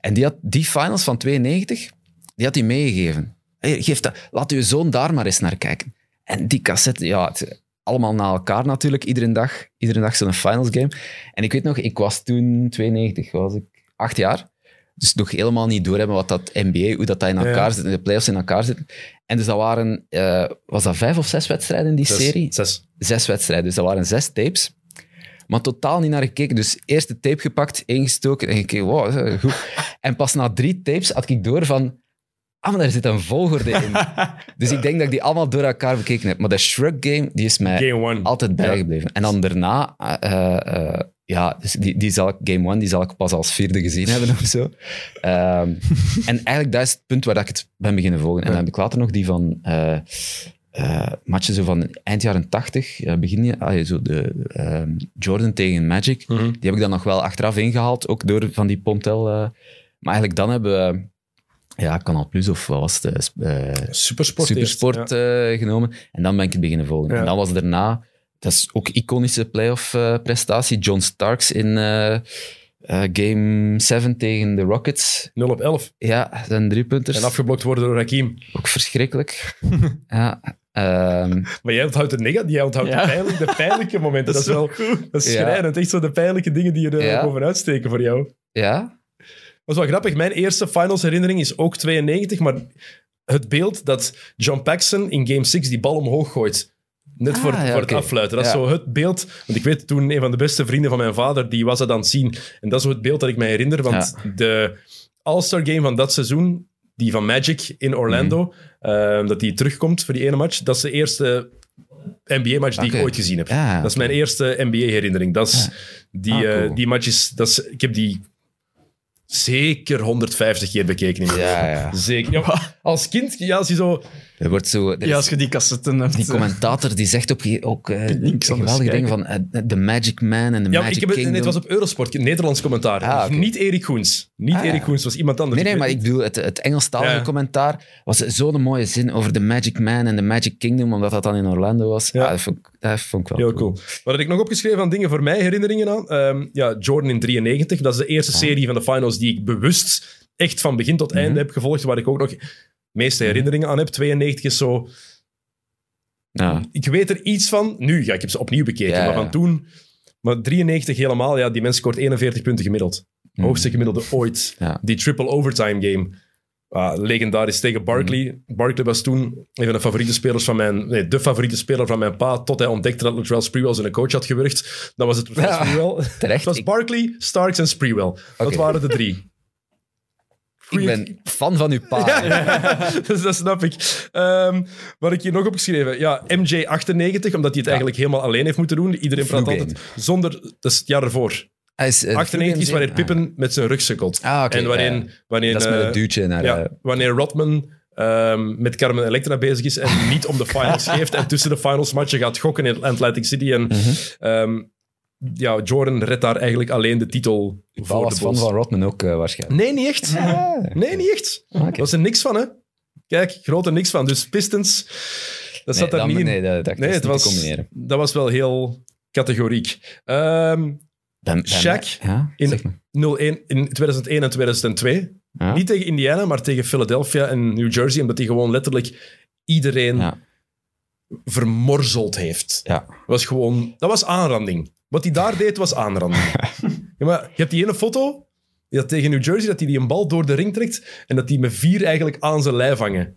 En die had die finals van 92, die had hij meegegeven. Hey, geef dat, laat uw zoon daar maar eens naar kijken. En die cassette, ja, het- allemaal na elkaar natuurlijk, iedere dag, iedere dag zo'n finals game. En ik weet nog, ik was toen 92, was ik acht jaar. Dus nog helemaal niet doorhebben wat dat NBA, hoe dat, dat in Ja. elkaar zit, de playoffs in elkaar zitten. En dus dat waren, eh, was dat vijf of zes wedstrijden in die Zes. serie? Zes. Zes wedstrijden, dus dat waren zes tapes. Maar totaal niet naar gekeken. Dus eerst de tape gepakt, ingestoken en gekeken, wow, goed. En pas na drie tapes had ik door van, ah, maar daar zit een volgorde in. dus ik denk dat ik die allemaal door elkaar bekeken heb. Maar de Shrug game, die is mij Game altijd bijgebleven. En dan daarna, eh, eh, ja, dus die, die zal ik, game one, die zal ik pas als vierde gezien hebben of zo. Ehm, en eigenlijk, dat is het punt waar dat ik het ben beginnen volgen. En dan heb ik later nog die van eh eh, matchen zo van eind jaren tachtig, eh, begin je, ah, zo de ehm, Jordan tegen Magic. Mhm. Die heb ik dan nog wel achteraf ingehaald, ook door van die Pontel. maar eigenlijk dan hebben we, ja, Canal Plus of wat was het, eh, Supersport. eerst, Supersport ja. genomen. En dan ben ik het beginnen volgen. Ja. En dan was daarna, dat is ook iconische playoff-prestatie, John Starks in eh, eh, Game 7 tegen de Rockets. 0 op 11. Ja, zijn driepunters. En afgeblokt worden door Hakim. Ook verschrikkelijk. ja. ehm, Maar jij onthoudt de negatieve, jij onthoudt Ja. de, pijnlijke, de pijnlijke momenten. Dat is wel dat is Ja. schrijnend. Echt zo de pijnlijke dingen die er Ja. bovenuit steken voor jou. ja, Dat is wel grappig. Mijn eerste finals herinnering is ook 92, maar het beeld dat John Paxson in Game 6 die bal omhoog gooit. Net Ah, voor, het- ja, voor het oké. affluiten. Dat is Ja. zo het beeld. Want ik weet toen een van de beste vrienden van mijn vader, die was dat aan het zien. En dat is zo het beeld dat ik mij herinner. Want de All-Star game van dat seizoen, die van Magic in Orlando, Mhm. ehm, dat die terugkomt voor die ene match, dat is de eerste NBA-match die ik ooit gezien heb. Dat is mijn eerste NBA-herinnering. Dat is die, Ah, eh, cool. die match is, dat is, ik heb die zeker 150 keer bekeken in mijn Ja. Zeker. Als kind, ja, als je zo... er wordt zo... er Ja, als je die cassetten hebt. die eh, commentator die zegt ook, eh, anders geweldige dingen van eh, de Magic Man en de Ja, Magic ik heb het, Kingdom. het was op Eurosport, Nederlands commentaar. Ah. Niet Erik Goens. Niet Ah. Erik Goens, was iemand anders. Nee, nee, maar ik bedoel, het, het Engelstalige Ja. commentaar was zo'n mooie zin over de Magic Man en de Magic Kingdom, omdat dat dan in Orlando was. Ja. Ja. dat, vond, ik- dat vond ik wel Heel cool. Wat had ik nog opgeschreven aan dingen voor mij, herinneringen aan? Ehm, ja, Jordan in 93. Dat is de eerste serie van de finals die ik bewust echt van begin tot einde Mhm. heb gevolgd, waar ik ook nog meeste herinneringen aan heb. 92 is zo... Ja. Ik weet er iets van. Nu, ja, ik heb ze opnieuw bekeken, Ja, maar van toen... Maar 93 helemaal, ja, die mens scoort 41 punten gemiddeld. Mhm. Hoogste gemiddelde ooit. Die triple overtime game. Ah, legendarisch tegen Barkley. Mhm. Barkley was toen een van de favoriete spelers van mijn... Nee, de favoriete speler van mijn pa, tot hij ontdekte dat Latrell Sprewell zijn coach had gewurgd. Dan was het Latrell Ja, Sprewell. Terecht. Het was Barkley, Starks en Sprewell. Dat waren de drie. Goeie- ben fan van uw pa. dus dat snap ik. Ehm, wat ik hier nog opgeschreven? Ja, MJ98, omdat hij het eigenlijk helemaal alleen heeft moeten doen. Iedereen praat altijd zonder... Dat is het jaar ervoor. Is, eh, 98 is wanneer Ah. Pippen met zijn rug sukkelt. Ah, oké. en ja. wanneer Dat is met eh, het duwtje naar... ja, eh, wanneer Rodman ehm, met Carmen Electra bezig is en niet om de finals geeft en tussen de finals matchen gaat gokken in Atlantic City. En Mhm. ehm, ja, Jordan redt daar eigenlijk alleen de titel ik voor was de fan van Rodman ook eh, waarschijnlijk. Nee, niet echt. Nee, niet echt. Oké. Dat was er niks van, hè. Kijk, grote niks van. Dus Pistons, dat zat daar niet in. Nee, dat, dat, Nee, is het was, combineren. dat was wel heel categoriek. Ehm Ben, ben- Shaq ja, in- zeg maar. 0-1 in 2001 en 2002. Ja? Niet tegen Indiana, maar tegen Philadelphia en New Jersey, omdat hij gewoon letterlijk iedereen vermorzeld heeft. Ja. Was gewoon... Dat was aanranding. Wat hij daar deed, was aanranding. ja, maar je hebt die ene foto dat tegen New Jersey, dat hij die een bal door de ring trekt en dat die met vier eigenlijk aan zijn lijf hangen.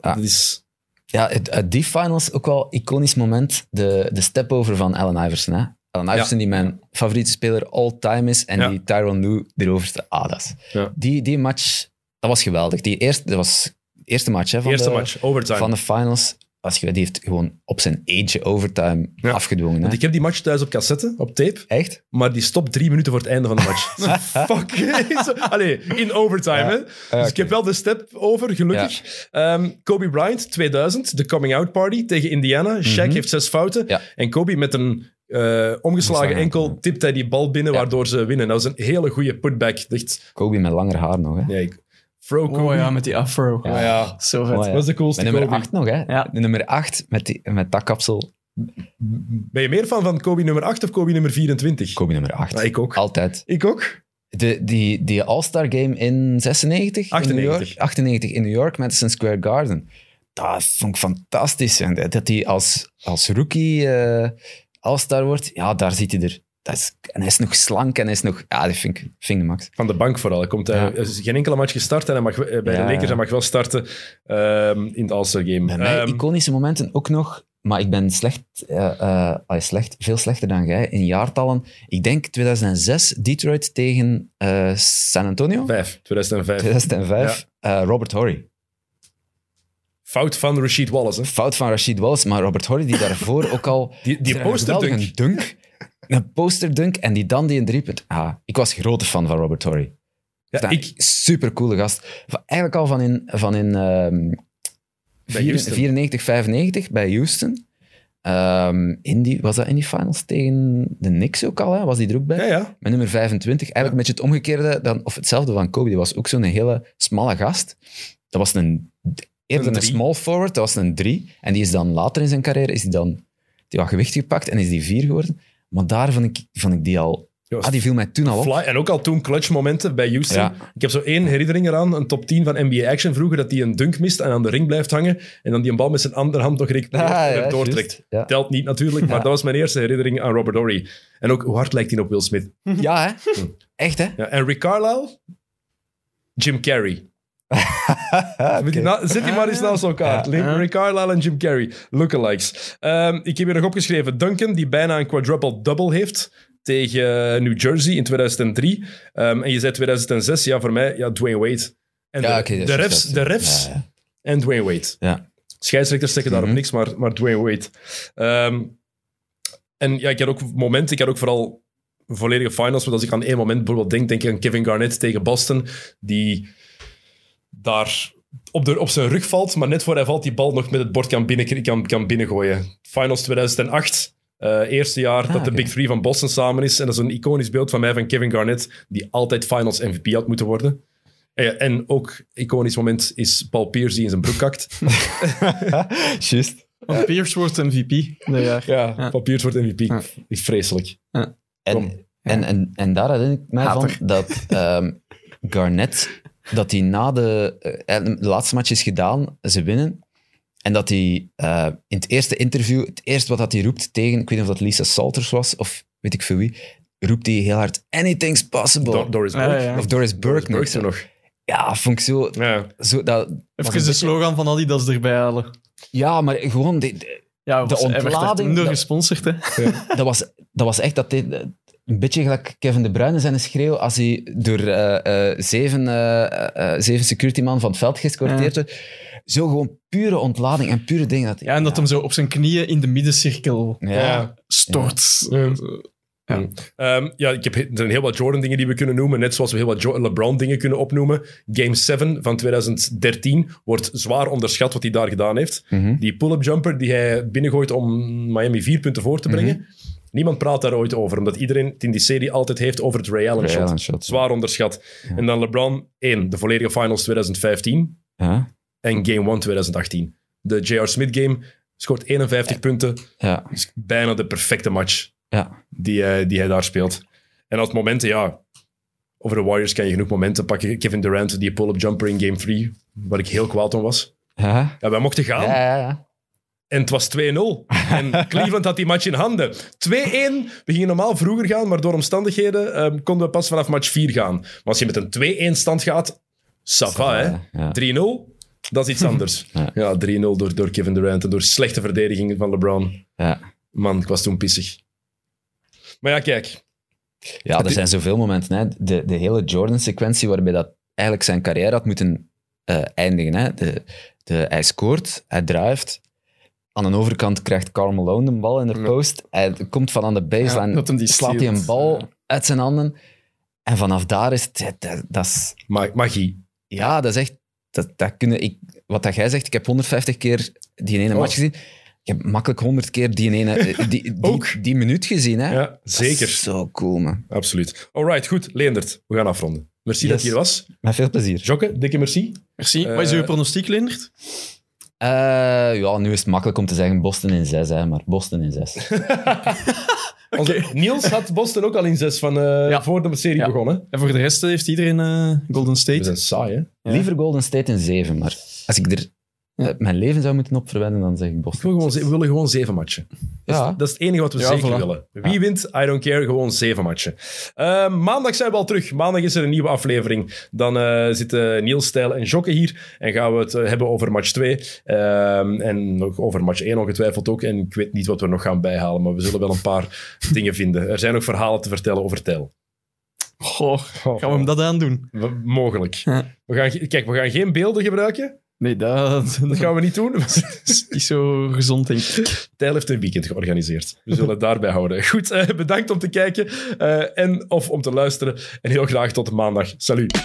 Ja. Dat is... Ja, het, uit die finals ook wel iconisch moment. De, de step-over van Allen Iverson. Hè? Allen Iverson, die mijn favoriete speler all-time is. En Ja. die Tyron Lue erover staat. Ah, dat is- Ja. Die, die match, dat was geweldig. Die eerste, dat was de eerste match hè, van, Eerste de, match, overtime. van de finals. Als je, die heeft gewoon op zijn eentje overtime Ja. afgedwongen. Hè? Want ik heb die match thuis op cassette, op tape, Echt? maar die stopt drie minuten voor het einde van de match. Fuck. Allee, in overtime, Ja. hè. Ja, Dus ik heb wel de step over, gelukkig. Ehm, Kobe Bryant, 2000, de coming-out party tegen Indiana. Shaq heeft zes fouten. Mhm. Ja. En Kobe met een eh, omgeslagen enkel tipt hij die bal binnen, Ja. waardoor ze winnen. Dat was een hele goede putback. Echt, Kobe met langer haar nog. Hè? nee, Fro Kobe. Oh ja, met die afro. Ja, ja. Zo vet. Oh, ja. Dat was de coolste Met nummer Kobe. 8 nog, hè? Ja. De nummer 8 met, die, met dat kapsel. Ben je meer fan van Kobe nummer 8 of Kobe nummer 24? Kobe nummer 8. Ja, ik ook. Altijd. Ik ook. De, die, die All-Star Game in 96? In 98. New York? 98 in New York, Madison Square Garden. Dat vond ik fantastisch. En dat hij als, als rookie eh, All-Star wordt, ja, daar ziet hij er. Dat is, en hij is nog slank en hij is nog... Ja, dat vind ik, vind ik de max. Van de bank vooral. Hij komt, eh, Ja. is geen enkele match gestart en hij mag, eh, bij Ja, de Lakers hij mag wel starten ehm, in de All-Star Game. Bij mij Ehm, iconische momenten ook nog, maar ik ben slecht, eh, allee, slecht, veel slechter dan jij in jaartallen. Ik denk 2006, Detroit tegen San Antonio. vijf, 2005. 2005, eh, Robert Horry. Fout van Rashid Wallace. Hè. Fout van Rashid Wallace, maar Robert Horry die daarvoor ook al... Die, die een geweldige posterdunk. dunk. Een posterdunk en die dan die een driepunt. Ah, ik was grote fan van Robert Horry. Ja, ik, Super coole gast. Eigenlijk al van in, van in Houston. 94, 95 bij Houston. Ehm, in die, was dat in die finals tegen de Knicks ook al? Hè? Was die er ook bij? ja, ja. Met nummer 25. Eigenlijk een beetje het omgekeerde, dan, of hetzelfde van Kobe. Die was ook zo'n hele smalle gast. Dat was een, eerder Een small forward, dat was een drie. En die is dan later in zijn carrière is die dan die wat gewicht gepakt en is die vier geworden. Maar daar vond ik, vond ik die al... Ah, die viel mij toen al op. Fly, en ook al toen clutch momenten bij Houston. Ja. Ik heb zo één herinnering eraan, een top 10 van NBA Action vroeger, dat hij een dunk mist en aan de ring blijft hangen en dan die een bal met zijn andere hand nog recupereert Ah, ja, doortrekt. Ja. Telt niet natuurlijk, maar dat was mijn eerste herinnering aan Robert Horry. En ook hoe hard lijkt hij op Will Smith. Ja, hè? Echt, hè? En Rick Carlisle, Jim Carrey. Na- Zet die maar eens naast elkaar. Rick Carlisle en Jim Carrey. Lookalikes. Ehm, ik heb hier nog opgeschreven Duncan, die bijna een quadruple-double heeft tegen New Jersey in 2003. Ehm, en je zei 2006, ja, voor mij, ja, Dwayne Wade. En Ja, de, de refs, de refs Ja, ja. en Dwayne Wade. Ja. Scheidsrechters zeggen daarop Mhm. niks, maar, maar Dwayne Wade. Ehm, en ja, ik had ook momenten, ik had ook vooral volledige finals, want als ik aan één moment bijvoorbeeld denk, denk ik aan Kevin Garnett tegen Boston, die daar op, de, op zijn rug valt, maar net voor hij valt die bal nog met het bord kan, binnen, kan, kan binnengooien. Finals 2008, eh, eerste jaar dat de oké. Big Three van Boston samen is. En dat is een iconisch beeld van mij van Kevin Garnett, die altijd Finals MVP had moeten worden. En, en ook iconisch moment is Paul Pierce die in zijn broek kakt. Juist. Want Pierce wordt MVP. Ja, Ja. Paul Pierce wordt MVP. Ja. Is vreselijk. En, en, en, en daar herinner ik mij Hater. van dat ehm, Garnett, dat hij na de, eh, de laatste match is gedaan, ze winnen. En dat hij eh, in het eerste interview, het eerste wat dat hij roept tegen, ik weet niet of dat Lisa Salters was, of weet ik veel wie, roept hij heel hard, anything's possible. Do- Doris Ja, Burke. ja. Of Doris Burke, nog. Burke. Ja, vond ik zo... Ja. zo dat, Even de beetje- slogan van Adidas erbij halen. Ja, maar gewoon... die- die- Ja, De was, ontlading, dat- gesponsord, hè. dat, was, dat was echt dat... dit- een beetje gelijk Kevin De Bruyne zijn schreeuw als hij door eh, eh, zeven, eh, eh, zeven security man van het veld geëscorteerd wordt. Zo gewoon pure ontlading en pure dingen. Dat, Ja, en dat hem zo op zijn knieën in de middencirkel Ja. stort. Ja. Ja. Ehm, ja, ik heb, er zijn heel wat Jordan-dingen die we kunnen noemen. Net zoals we heel wat LeBron-dingen kunnen opnoemen. Game 7 van 2013 wordt zwaar onderschat wat hij daar gedaan heeft. Mhm. Die pull-up jumper die hij binnengooit om Miami vier punten voor te brengen. Mhm. Niemand praat daar ooit over, omdat iedereen het in die serie altijd heeft over het Ray Allen Ray shot. Allen shot. Zwaar onderschat. En dan LeBron 1, de volledige finals 2015 Ja, en Game 1 2018. De J.R. Smith game scoort 51 punten. ja, is bijna de perfecte match ja. die, hij- die hij daar speelt. En als momenten, ja, over de Warriors kan je genoeg momenten pakken. Kevin Durant, die pull-up jumper in game 3, waar ik heel kwaad om was. Ja, Ja, wij mochten gaan ja, ja. ja. En het was 2-0. En Cleveland had die match in handen. 2-1, we gingen normaal vroeger gaan, maar door omstandigheden ehm, konden we pas vanaf match 4 gaan. Maar als je met een 2-1 stand gaat, ça va, hè. Ja. 3-0, dat is iets anders. Ja. Ja, 3-0 door, door Kevin Durant en door slechte verdediging van LeBron. Ja. Man, ik was toen pissig. Maar ja, kijk. Ja, er zijn zoveel momenten. Hè. De, de hele Jordan-sequentie waarbij dat eigenlijk zijn carrière had moeten eh, eindigen. Hè. De, de, hij scoort, hij drijft. Aan de overkant krijgt Karl Malone de bal in de post. Hij komt van aan de baseline, Ja, die slaat hij een bal Ja. uit zijn handen. En vanaf daar is het... Dat, dat is, magie. ja, dat is echt... Dat, dat kunnen, ik, wat dat jij zegt, ik heb 150 keer die ene Oh. match gezien. Ik heb makkelijk 100 keer die ene... eh, Die, die, Ook. die, minuut gezien. Hè. Ja, Dat is zeker. Zo cool, man. Absoluut. Alright, goed. Leendert, we gaan afronden. Merci dat je hier was. Met veel plezier. Jokke, dikke merci. Merci. Eh, Wat is uw pronostiek, Leendert? Eh, ja, nu is het makkelijk om te zeggen Boston in 6, hè, maar Boston in 6. Onze, Niels had Boston ook al in zes van, eh, Ja. voor de serie Ja. begonnen. En voor de rest heeft iedereen eh, Golden State. zijn saai, hè? Ja. Liever Golden State in 7, maar als ik er Ja. eh, mijn leven zou moeten opverwennen, dan zeg ik Ik Boston. wil gewoon, ze- we willen gewoon zeven matchen. Dat, Ja. is, dat is het enige wat we Ja, zeker voilà. willen. Wie wint, I don't care, gewoon zeven matchen. Eh, maandag zijn we al terug. Maandag is er een nieuwe aflevering. Dan eh, zitten Niels, Stijl en Jokke hier. En gaan we het hebben over match 2. en nog over match 1 ongetwijfeld ook. En ik weet niet wat we nog gaan bijhalen, maar we zullen wel een paar dingen vinden. Er zijn nog verhalen te vertellen over Tel. Goh, gaan we hem dat aandoen? We- mogelijk. Ja. We gaan, kijk, we gaan geen beelden gebruiken. Nee, dat, Dat gaan we niet doen. is niet zo gezond, denk ik. Tijl heeft een weekend georganiseerd. We zullen het daarbij houden. Goed, eh, bedankt om te kijken eh, en of om te luisteren. En heel graag tot maandag. Salut.